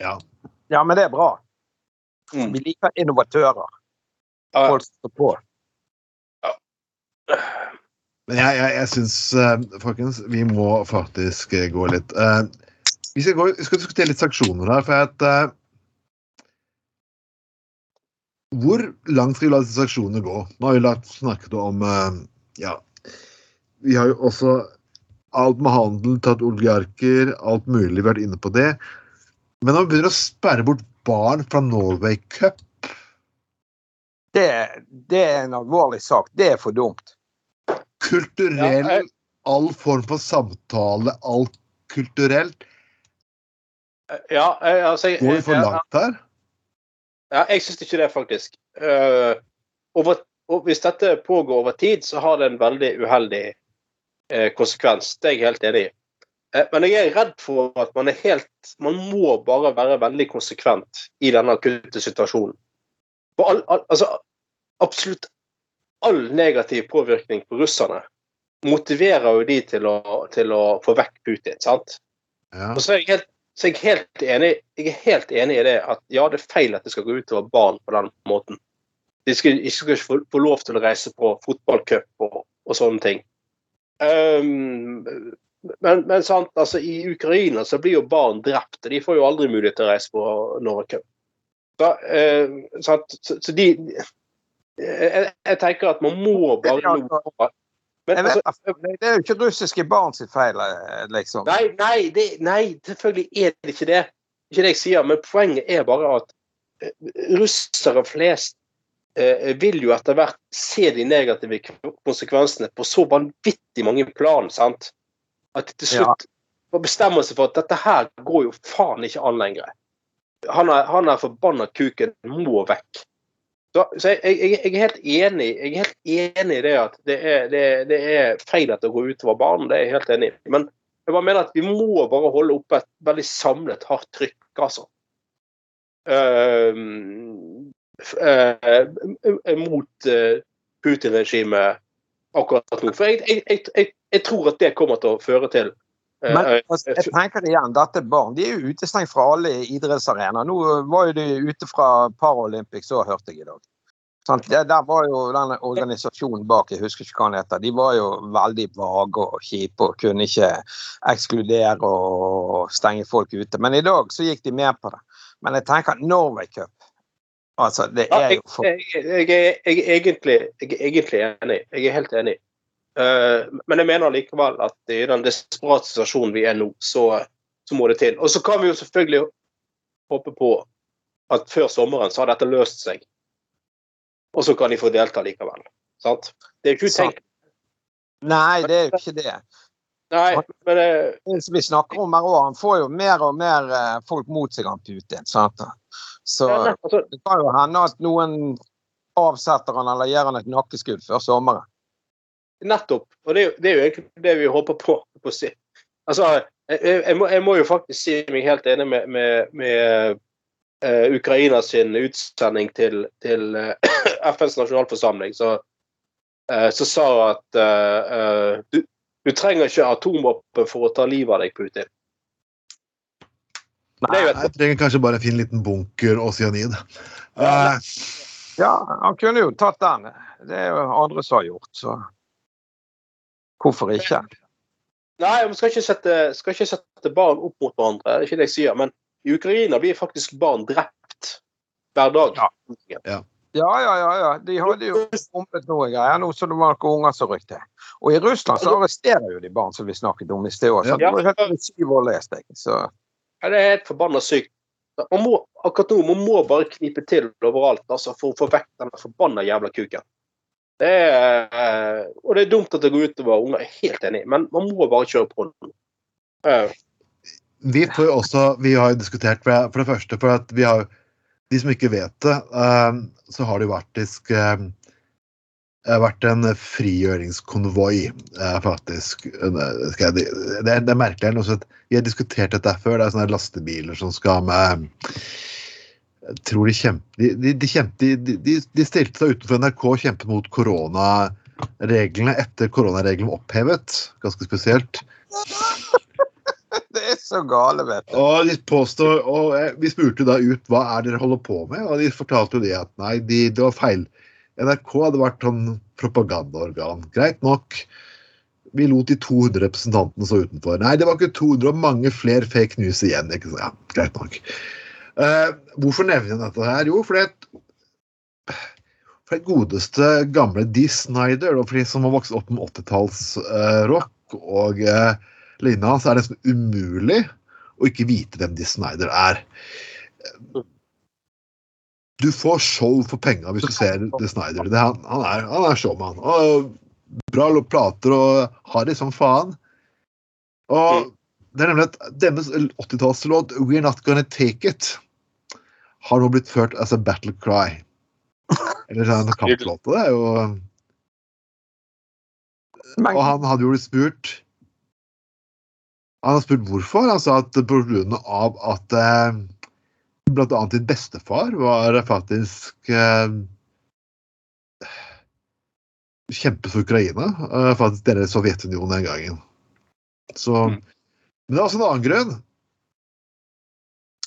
Ja. ja, men det er bra. Mm. Vi liker innovatører. Ja, Folk som står på. Men jeg, jeg, jeg syns, eh, folkens, vi må faktisk eh, gå litt eh, Vi skal, gå, vi skal diskutere litt sanksjoner her, for at Hvor langt skal vi la disse sanksjonene gå? Nå har vi lagt, snakket om Ja. Vi har jo også alt med handel, tatt oligarker, alt mulig, vært inne på det. Men når vi begynner å sperre bort barn fra Norway Cup Det, det er en alvorlig sak. Det er for dumt. Kulturell Ja, jeg- All form for samtale, alt kulturelt. ja jeg- altså, jeg- Går vi for langt her? Ja, jeg syns ikke det, faktisk. Uh, over, og hvis dette pågår over tid, så har det en veldig uheldig uh, konsekvens. Det er jeg helt enig i. Eh, men jeg er redd for at man er helt Man må bare være veldig konsekvent i denne akutte situasjonen. All, all, altså, absolutt all negativ påvirkning på russerne motiverer jo de til å, til å få vekk Putin. sant? Ja. Og så er jeg helt, så er jeg helt enig jeg er helt enig i det at ja, det er feil at det skal gå utover barn på den måten. De skal ikke skal ikke få, få lov til å reise på fotballcup og, og sånne ting. Um, men, men sant, altså, i Ukraina så blir jo barn drept, og de får jo aldri mulighet til å reise på Norway Cup. Da, eh, så, så de jeg, jeg tenker at man må bare lo. Men altså, det er jo ikke russiske barn sitt feil, eh, liksom. Nei, nei, det, nei, selvfølgelig er det ikke det. Ikke det jeg sier, men poenget er bare at eh, russere flest eh, vil jo etter hvert se de negative konsekvensene på så vanvittig mange plan, sant? At de til slutt ja. bestemmer seg for at dette her går jo faen ikke an lenger. Han er, han er forbanna kuken må vekk. Så, så jeg, jeg, jeg er helt enig jeg er helt enig i det at det er, det, det er feil at det går utover barn. Det er jeg helt enig i. Men jeg bare mener at vi må bare holde oppe et veldig samlet, hardt trykk, altså. Uh, eh, mot uh, Putin-regimet akkurat nå. For jeg, jeg, jeg, jeg, tror at det kommer til å føre til Men eh, altså, jeg tenker igjen, dette er barn. De er jo utestengt fra alle idrettsarenaer. Nå var jo de ute fra Paralympics òg, hørte jeg i dag. Sant? Det, der var jo den organisasjonen bak, jeg husker ikke hva den heter, de var jo veldig vage og kjipe og kunne ikke ekskludere og stenge folk ute. Men i dag så gikk de med på det. Men jeg tenker Norway Cup. Altså, det er jo for jeg, jeg, jeg, er egentlig, jeg er egentlig enig. Jeg er helt enig. Eh, men jeg mener likevel at i den desperate situasjonen vi er nå, så, så må det til. Og så kan vi jo selvfølgelig håpe på at før sommeren så har dette løst seg. Og så kan de få delta likevel. Sant? Det er jo ikke utenkelig. Nei, det er jo ikke det. Nei, men eh, Det som vi snakker om her også, Han får jo mer og mer eh, folk mot seg, han Putin. Sant? Så det kan jo hende at noen avsetter han eller gir han et nakkeskudd før sommeren. Nettopp. Og det er, jo, det er jo egentlig det vi håper på. på å si. Altså, jeg, jeg, må, jeg må jo faktisk si meg helt enig med, med, med uh, Ukraina sin utsending til, til uh, FNs nasjonalforsamling, så, uh, så sa at eh, eh, du, Du trenger ikke atomvåpen for å ta livet av deg, Putin. Et Jeg trenger kanskje bare en fin liten bunker og cyanid. Eh, Ja, han kunne jo tatt den. Det er jo andre som har gjort, så hvorfor ikke? Nei, vi skal ikke, sette, skal ikke sette barn opp mot hverandre, det er ikke det jeg sier. Men i Ukraina blir faktisk barn drept hver dag. Ja. Ja, ja, ja. ja. De hadde jo bombet noe greier nå som det var noen unger som rykte. Og i Russland så arresterer jo de barn som vi snakket om i sted òg. Ja. Det var helt syv år lest, jeg. Så Ja, det er helt forbanna sykt. Man må, akkurat nå man må bare knipe til overalt altså, for å få vekk den forbanna jævla kuken. Det er, eh, og det er dumt at det går utover unger, jeg er helt enig, men man må bare kjøre på. Eh, vi får jo også Vi har jo diskutert for det første for at vi har De som ikke vet det, eh, så har det jo faktisk vært en frigjøringskonvoi, faktisk. Det er, det er merkelig. Vi har diskutert dette før. Det er sånne lastebiler som skal med Jeg tror de kjempet De, de, de, kjempe, de, stilte seg utenfor NRK og kjempet mot koronareglene etter koronareglene var opphevet. Ganske spesielt. det er så gale, vet du. Og de påstår, og eh, Vi spurte da ut hva er dere holder på med, og de fortalte jo det at nei, de, det var feil. NRK hadde vært sånn propagandaorgan. Greit nok. Vi lot de 200 representantene stå utenfor. Nei, det var ikke 200, og mange flere fake news igjen. ikke Så, Ja, greit nok. Eh, hvorfor nevner jeg dette her? Jo, fordi at for det godeste gamle Dee Snyder, og for de som har vokst opp med 80-tallsrock og uh, lignende, så er det nesten umulig å ikke vite hvem Dee Snyder er. Du får show for penga hvis du ser Dee Snyder. Det, han, han, er, han er showman. Og bra plater og harry som faen. Og det er nemlig at deres 80-tallslåt 'We're Not Gonna Take It' har nå blitt ført as a battle cry. Eller en kamplåte, og Det er jo Og han hadde jo blitt spurt Han har spurt hvorfor. Han sa at av at eh, annet din bestefar var faktisk eh, kjempet for Ukraina. Eh, faktisk dere Sovjetunionen den gangen. Så Mm. Men det er også en annen grunn.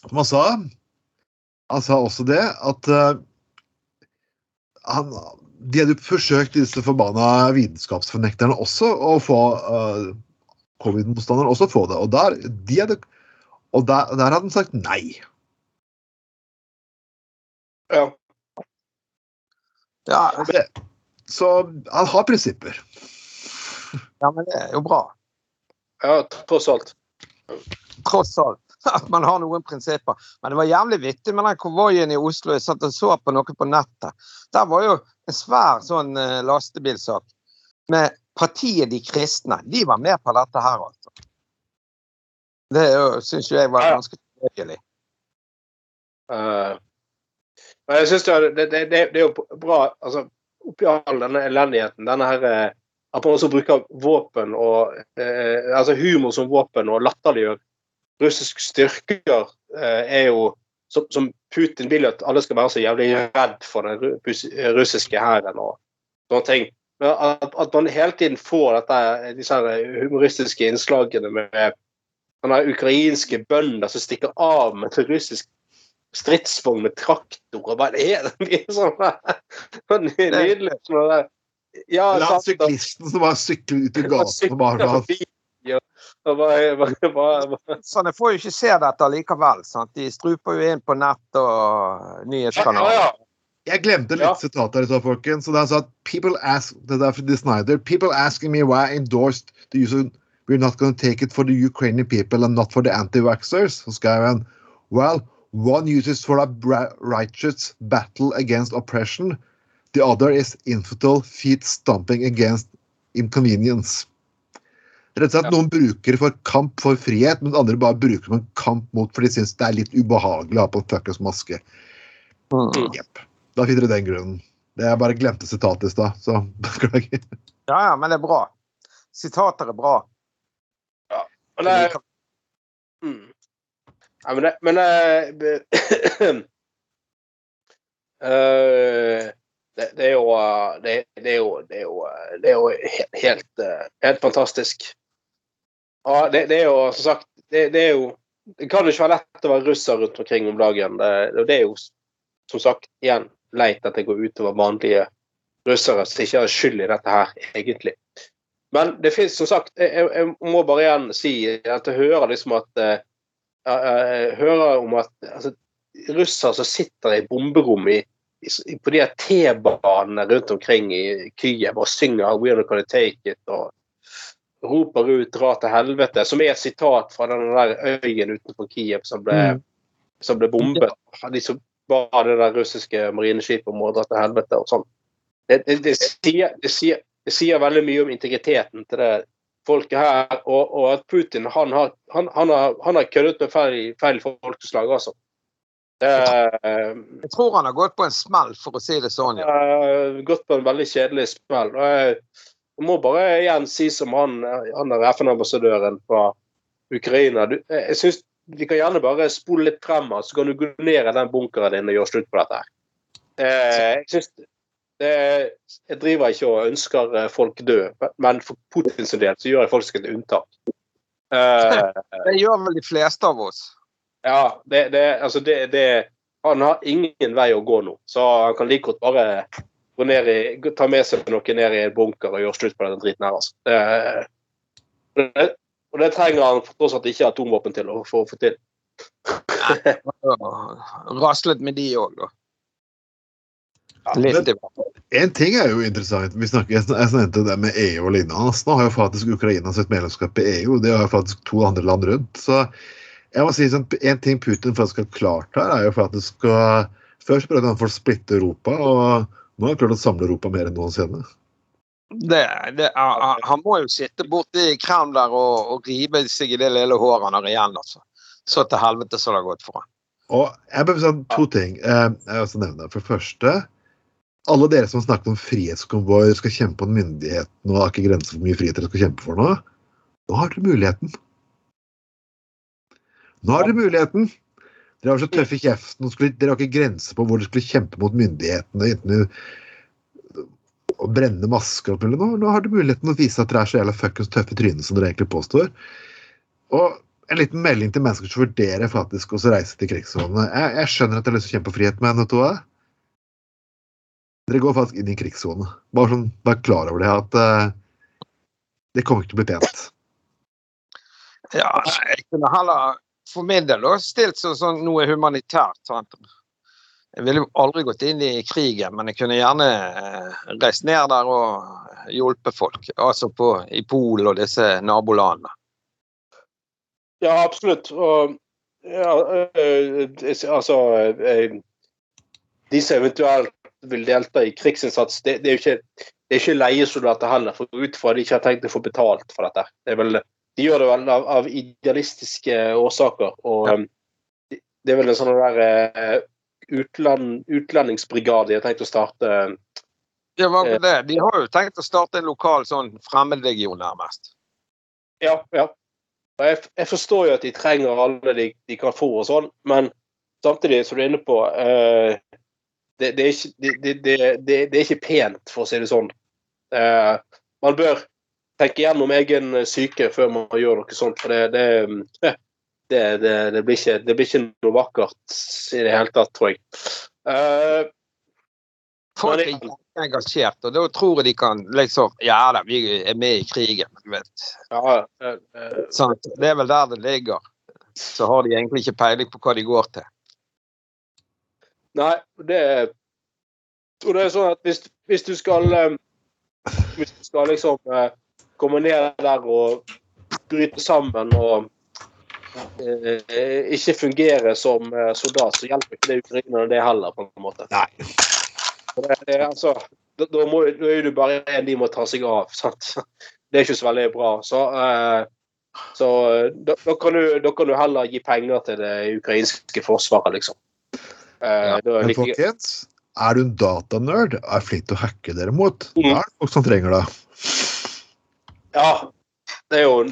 Som han sa Han sa også det at uh, han, de hadde jo forsøkt, disse forbanna vitenskapsfornekterne, også å få uh, covid-motstanderen også få det. Og der, de hadde, og der, der hadde han sagt nei. ja. ja, Så han har prinsipper. ja, men det er jo bra. ja, tross alt. Tross alt. At man har noen prinsipper. Men det var jævlig vittig med den konvoien i Oslo. Jeg satt og så på noe på nettet. Der var jo en svær sånn eh, lastebilsak med partiet De kristne. De var med på dette her, altså. Det syns jo jeg var ganske hyggelig. Uh, jeg synes det, det, det, det er jo bra altså, Oppi all denne elendigheten, denne her eh, At man også bruker våpen og eh, Altså humor som våpen og latterliggjør russisk styrker, eh, er jo som, som Putin vil at alle skal være så jævlig redd for den russiske hæren og sånne ting. At, at man hele tiden får dette, disse her humoristiske innslagene med den ukrainske bønder som stikker av med en russisk stridsvogn med traktor og det er det er sånn nydelig sånn. Ja, da. syklisten som bare sykler ut i gaten og bare Sånn, jeg får jo ikke se dette likevel. Sant? De struper jo inn på nett og Ja, nyhetskanaler. ja. Jeg glemte litt Ja. sitat her, folkens. Så det er sånn at people ask, det er fra Snyder, people asking me why I endorsed the use of We're not going to take it for the Ukrainian people and not for the anti-vaxxers. Så skrev han Well, one uses for a righteous battle against oppression. The other is infidel feet stomping against inconvenience. Rett og slett Ja. Noen bruker for kamp for frihet, men andre bare bruker det som en kamp mot for de syns det er litt ubehagelig å ha på en fuckings maske. Mm. Yep. Da finner du den grunnen. Det Jeg bare glemte sitatet i stad, så beklager. Ja, ja, men det er bra. Sitater er bra. Men det, mm. ja, men det, men det, eh, det, det, er jo, eh, det, det, er jo, det er jo, eh, det er jo helt, helt, eh, helt fantastisk. Ja, det, det er jo som sagt det, det er jo Det kan jo ikke være lett å være russer rundt omkring om dagen. Det, det er jo som sagt igjen leit at det går utover vanlige russere som ikke har skyld i dette her, egentlig. Men det fins som sagt jeg, jeg, må bare igjen si at jeg hører liksom at jeg hører om at altså, russere som sitter i bomberom i på de T-banene rundt omkring i Kyiv og synger 'We're not gonna take it' og roper ut 'dra til helvete', som er et sitat fra den der øyen utenfor Kiev som ble, mm. som ble bombet. De som var det der russiske marineskipet om å dra til helvete og sånn. Det, det, det, sier, det, sier, det, sier, veldig mye om integriteten til det folket her, og, og at Putin han har, han, han har, han har køddet med feil, feil folkeslag, altså. Eh, jeg tror han har gått på en smell, for å si det sånn. Ja. Gått på en veldig kjedelig smell. og Jeg må bare igjen si som han, han er FN-ambassadøren fra Ukraina. Du, jeg synes Vi kan gjerne bare spole litt frem, så kan du gå ned i den bunkeren din og gjøre slutt på dette. her. Eh, jeg synes det, jeg driver ikke og ønsker folk død, men for Putins del så gjør jeg faktisk et unntak. det gjør vel de fleste av oss. Ja, det, det, altså det, det, Han har ingen vei å gå nå, så han kan like godt bare i, ta med seg noe ned i en bunker og gjøre slutt på den driten her. Altså. Det, og det trenger han tross alt ikke atomvåpen til å få, få til. Raslet med de òg, da. Litt, en ting er jo interessant. Vi snakker, jeg nevnte det med EU og lignende. Nå har jo faktisk Ukraina sitt medlemskap i EU. Det har jo faktisk to andre land rundt. så jeg må si sånn, En ting Putin faktisk har klart her, er jo faktisk å Først prøvde han for å splitte Europa, og nå har han klart å samle Europa mer enn noensinne. Det, det, han må jo sitte borti Kreml der og, og rive seg i det lille håret han har igjen. altså. Så til helvete så det har gått for ham. Og jeg bør si to ting. Eh, jeg vil også nevne. For det første, alle dere som har snakket om frihetskonvoi skal kjempe mot myndighetene og har ikke grenser for hvor mye frihet dere skal kjempe for nå, nå har dere muligheten. Nå har dere muligheten! Dere var så tøffe i kjeften. Skulle, dere har ikke grenser på hvor dere skulle kjempe mot myndighetene. enten å brenne masker og nå, nå har dere muligheten å vise at dere er så jævla fuckings tøffe i trynet som dere egentlig påstår. Og en liten melding til mennesker som vurderer faktisk å reise til krigssonene. Jeg, jeg, skjønner at dere har lyst til å kjempe for frihet, men vet du? Dere går faktisk inn i krigssone. Bare sånn, vær klar over det. At uh, det kommer ikke til å bli pent. Ja, jeg kunne heller for min del da, stilt som sånn noe humanitært. Sant? Jeg ville jo aldri gått inn i krigen, men jeg kunne gjerne eh, reist ned der og hjulpet folk. Altså på, i Polen og disse nabolandene. Ja, absolutt. Og ja, øh, altså øh, De som eventuelt vil delta i krigsinnsats, det, det er jo ikke, det er ikke leiesoldater heller, for ut fra de ikke har tenkt å få betalt for dette. Det er vel de gjør det vel av, av idealistiske årsaker. Og ja. Um, det er vel en sånn der uh, utland, utlendingsbrigade de har tenkt å starte. Ja, hva med det. De har jo tenkt å starte en lokal sånn fremmedlegion, nærmest. Ja, ja. Jeg, jeg, forstår jo at de trenger alle de, de kan få og sånn, men samtidig, som du er inne på uh, det, det, er ikke, det, det, er ikke, pent, for å si det sånn. Uh, man bør tenke gjennom egen syke før man gjør noe sånt. For det, det, det, det blir, ikke, det, blir ikke, noe vakkert i det hele tatt, tror jeg. Uh, Folk er engasjert, og da tror jeg de kan liksom Ja da, vi er med i krigen, du vet. Ja, uh, uh, det er vel der det ligger. Så har de egentlig ikke peiling på hva de går til. Nei, det Og det er sånn at hvis, hvis du skal Hvis du skal liksom komme ned der og bryte sammen og eh, ikke fungere som eh, soldat, så hjelper ikke det ukrainerne det heller, på en måte. Nei. Det, det, altså, da, da, må, da, er du bare en de må ta seg av. Sant? Det er ikke så veldig bra. Så, eh, så da, da, kan du, da, kan du, heller gi penger til det ukrainske forsvaret, liksom. Eh, ja, men folkens, er du en datanerd og er flink til å hacke dere mot, mm. da er det folk som trenger det. Ja. Det er jo,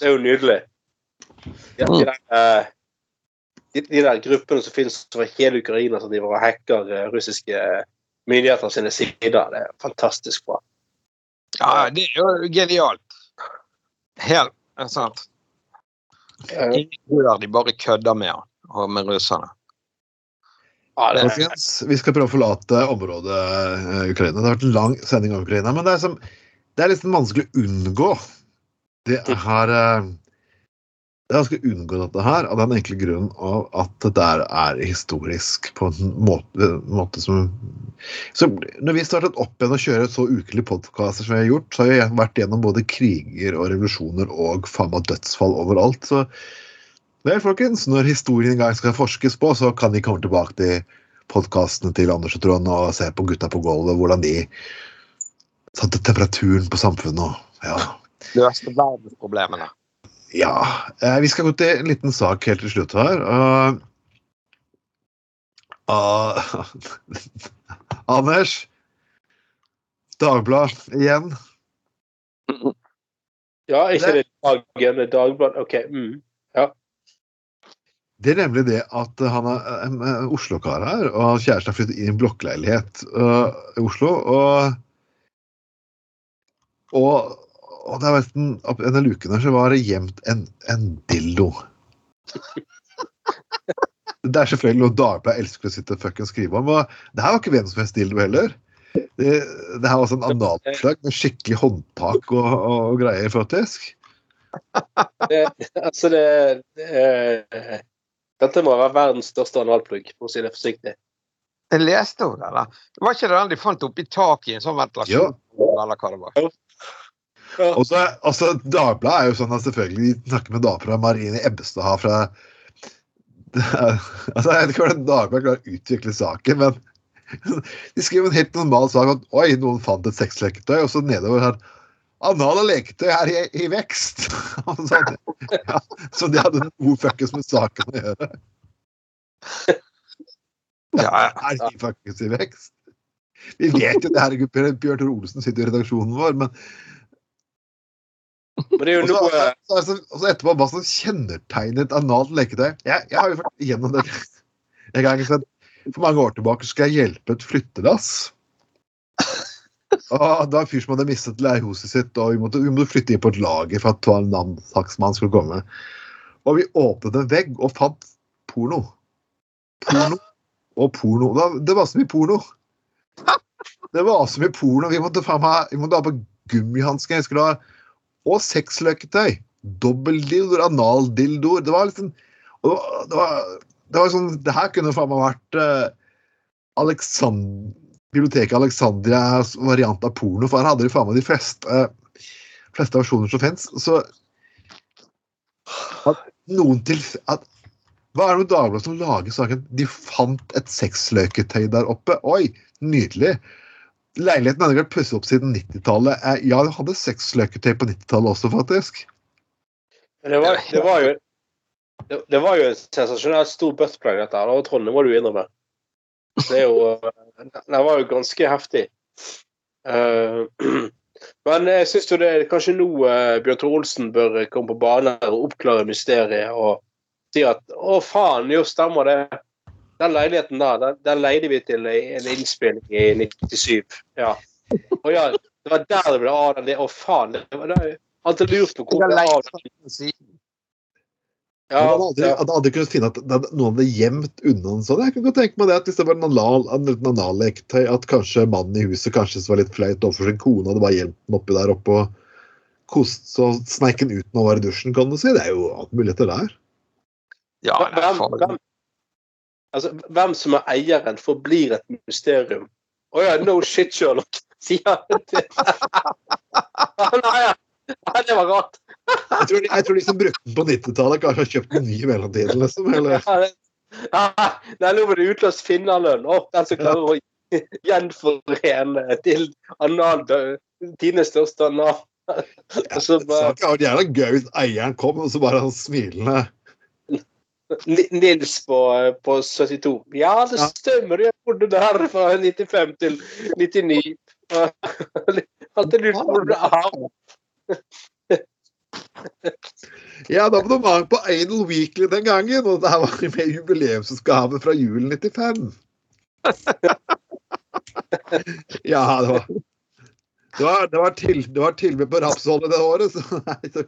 det er jo nydelig. De, de, der, eh, de, de, der, gruppene som finnes over hele Ukraina som driver og hacker eh, russiske myndigheter sine sider. Det er fantastisk bra. Ja, det er jo genialt. Helt sant. Eh, Ingen de bare kødder med han og med russerne. Ja, det Folkens, vi skal prøve å forlate området eh, Ukraina. Det har vært en lang sending om Ukraina, men det er, som, det er liksom vanskelig å unngå. Det er, eh, det er vanskelig å unngå dette her av den enkle grunnen av at det der er historisk på en måte, måte som så Når vi startet opp igjen å kjøre så ukelige podkaster som vi har gjort, så har vi vært gjennom både kriger og revolusjoner og faen meg dødsfall overalt. så Vel, folkens, når historien en gang skal forskes på, så kan de komme tilbake til podkastene til Anders og Trond og se på Gutta på gulvet, hvordan de satte temperaturen på samfunnet og ja. Løste verdensproblemene. ja. Eh, vi skal gå til en liten sak helt til slutt her. Uh, uh, Anders. Dagblad igjen. ja, ikke det Dagen, det Dagbladet. OK. Mm. Det er nemlig det at han er en Oslo-kar her, og kjæresten har flyttet inn i en blokkleilighet uh, i Oslo. Og, og, og det er nesten, en, opp en av lukene så var det gjemt en, en dildo. Det er selvfølgelig noe Dagbladet elsker å sitte og skrive om. og Det her var ikke hvem som helst dildo heller. Det, det her var sånn en analplagg med skikkelig håndtak og, og, og greier, faktisk. Det, altså, det, det Dette må være verdens største analplugg, for å si det forsiktig. Jeg leste om det, eller? Var ikke det den de fant oppi taket i en sånn ventilasjon? Eller hva det var? Og så altså, Dagbladet er jo sånn at selvfølgelig de snakker med damer fra Marine Ebbestad fra det er, altså, Jeg vet ikke hvordan Dagbladet klarer å utvikle saken, men de skriver en helt normal sak at oi, noen fant et sexleketøy, og så nedover her Anale leketøy er i, i vekst! Sånn, ja, så de hadde noe fuckings med saken å gjøre. Ja, Er de faktisk i vekst? Vi vet jo det, herregud, Bjørn Bjørn Olsen sitter i redaksjonen vår, men Men det er jo Og så, noe og så, og etterpå hva som kjennetegnet et analt leketøy. Jeg, jeg har jo vært igjennom det en gang. Så for mange år tilbake Skal skulle jeg hjelpe et flyttelass. Og det var en fyr som hadde mistet leirhuset sitt, og vi måtte, vi måtte flytte inn på et lager for at en annen saksmann skulle komme. Og vi åpnet en vegg og fant porno. Porno og porno. Det var, det var så mye porno. Det var så mye porno. Vi måtte, faen meg- vi måtte ha på gummihansker. Jeg skulle ha og sexløketøy. Dobbeldildoer, analdildoer. Det var liksom og det var, det var, sånn Det her kunne faen meg vært uh, Alexand, biblioteket Alexandrias variant av porno, for her hadde de faen meg de fleste, uh, fleste versjoner som fins. Så at noen til at, Hva er det med Dagbladet som lager saken? De fant et sexløketøy der oppe. Oi, nydelig. Leiligheten hadde vært pusset opp siden 90-tallet. Eh, Ja, de hadde sexløketøy på 90-tallet også, faktisk. Det var, det var jo det, det var jo en sensasjonelt stor buttplug, dette her. og Trondheim må du innrømme. Det er jo Det var jo ganske heftig. Uh, men jeg syns jo det er kanskje nå uh, Bjørn Tore Olsen bør komme på banen og oppklare mysteriet og si at å, faen, jo, stemmer det. Den leiligheten der, den, den leide vi til en innspilling i 97. Ja. Og ja, det var der det ble av den. Å, faen. Det var der. Alltid lurt på hvor det ble av den. Ja, man hadde aldri, hadde aldri kunnet finne at det- noen hadde gjemt unna en sånn. Jeg kan godt tenke meg det at hvis det var en anal- en liten analleketøy, at kanskje mannen i huset kanskje var litt flaut overfor sin kone, hadde bare gjemt den oppi der oppe og kost, så sneik den ut når han var i dusjen, kan du si. Det er jo alt muligheter der. Ja, men hvem, hvem, altså, hvem som er eieren, forblir et mysterium. Å ja, no shit, Sherlock, sier han til Nei, ja. Det var rart. Jeg tror, de, jeg tror de som brukte den på 90-tallet, kanskje har kjøpt en ny i mellomtiden, liksom. Eller Ja, Nei, nå var det utløst finnerlønn. Å, den som klarer å gjenforene til anal, tidenes største anal. Ja, så bare jævla gøy hvis eieren kom, og så bare han smilende Nils på, på 72. Ja, det stemmer. Jeg bodde der fra 95 til 99. Alltid lurt på hvor det er. Jeg hadde abonnement på Idol Weekly den gangen, og det her var med jubileumsgave fra julen 95. Ja, det var Det var, det var, til, det var tilbud på rapsolje det året, så nei, så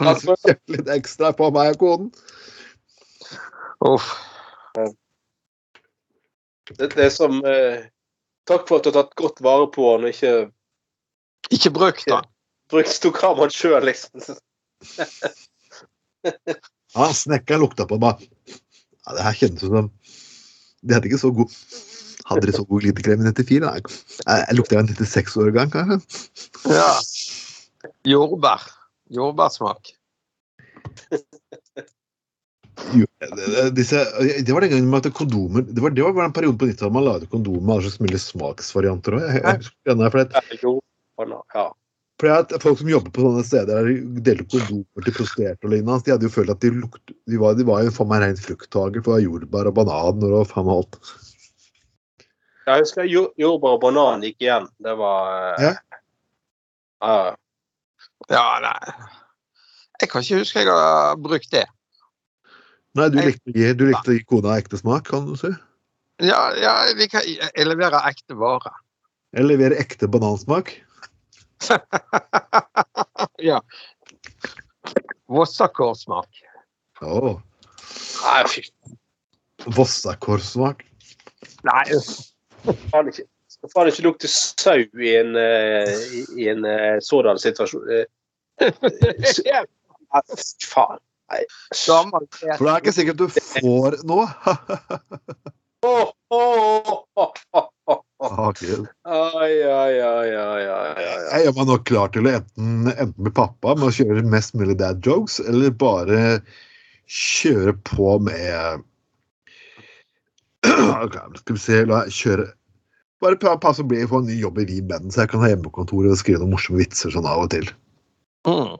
Altså, kjøpe litt ekstra på meg og koden. Uff. det, det er som eh, Takk for at du har tatt godt vare på han og ikke Ikke brukt han. brukt tok av sjøl, liksom. Ja, snekkeren lukta på meg. Ja, det her kjennes ut som De hadde ikke så god Hadde de så god glitekrem i 94? Nei, jeg, jeg lukter en 96-årgang, kanskje. Ja. Jordbær. Jordbærsmak. Jo, det, det, disse, det var den gangen med at kondomer Det var, det var den perioden på 90-tallet man lagde kondomer med alle slags mulige smaksvarianter òg. Folk som jobber på sånne steder der de deler kondomer til prostituerte og lignende, de hadde jo følt at de lukt, de var, de var jo faen meg rein frukthager for jordbær og banan og faen meg alt. Jeg husker jordbær og banan gikk igjen. Det var Ja. ja. Ja, nei. Jeg kan ikke huske jeg har brukt det. Nei, du likte, gi- du likte kona ekte smak, kan du si? Ja, ja jeg, kan, jeg leverer ekte vare. Jeg leverer ekte banansmak? ja. Vossakårsmak. Å, Nei, fy Vossakårsmak. Nei, faen ikke. Skal faen ikke lukte sau i en, eh, i, i en eh, sådan situasjon. Eh, faen. Nei. For det er ikke sikkert du får noe. Ah, Gud. Ai, ai, ai, ai, ai, ai. Jeg gjør meg nok klar til å enten, enten bli pappa med å kjøre mest mulig dad jokes, eller bare kjøre på med okay, Skal vi se, la jeg kjøre Bare pass og å bli få en ny jobb i Vi Band, så jeg kan ha hjemmekontor og skrive noen morsomme vitser sånn av og til. Mm.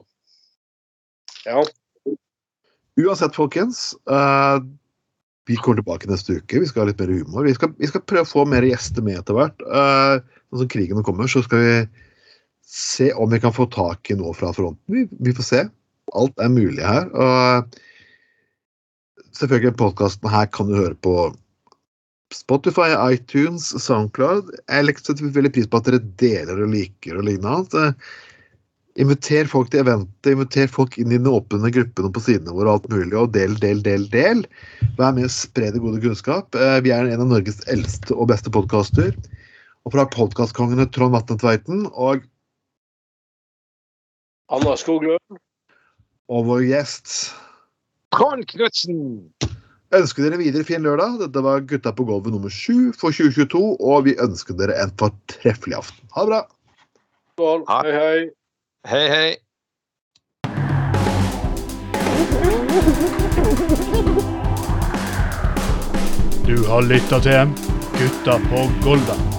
Ja. Uansett, folkens. Uh, vi kommer tilbake neste uke. Vi skal ha litt mer humor. Vi skal, vi skal prøve å få mer gjester med etter hvert. Uh, når krigen kommer, så skal vi se om vi kan få tak i noe fra fronten. Vi, vi får se. Alt er mulig her. Og selvfølgelig, podkasten her kan du høre på Spotify, iTunes, Soundcloud. Jeg setter veldig pris på at dere deler og liker og lignende. Eh, Inviter folk til eventet, inviter folk inn i den åpne gruppene på sidene våre, og alt mulig, og del, del, del, del. Vær med og spre det gode kunnskap. Eh, Vi er en av Norges eldste og beste podkaster. Og fra podkastkongene Trond Vatne Tveiten og, Anna Skoglund. og vår gjest Trond Knutsen! Ønsker dere videre fin lørdag. Dette var Gutta på gulvet nummer sju for 2022, og vi ønsker dere en fortreffelig aften. Ha det bra! Hei, hei. Hei, hei. Du har lytta til Gutta på Golda.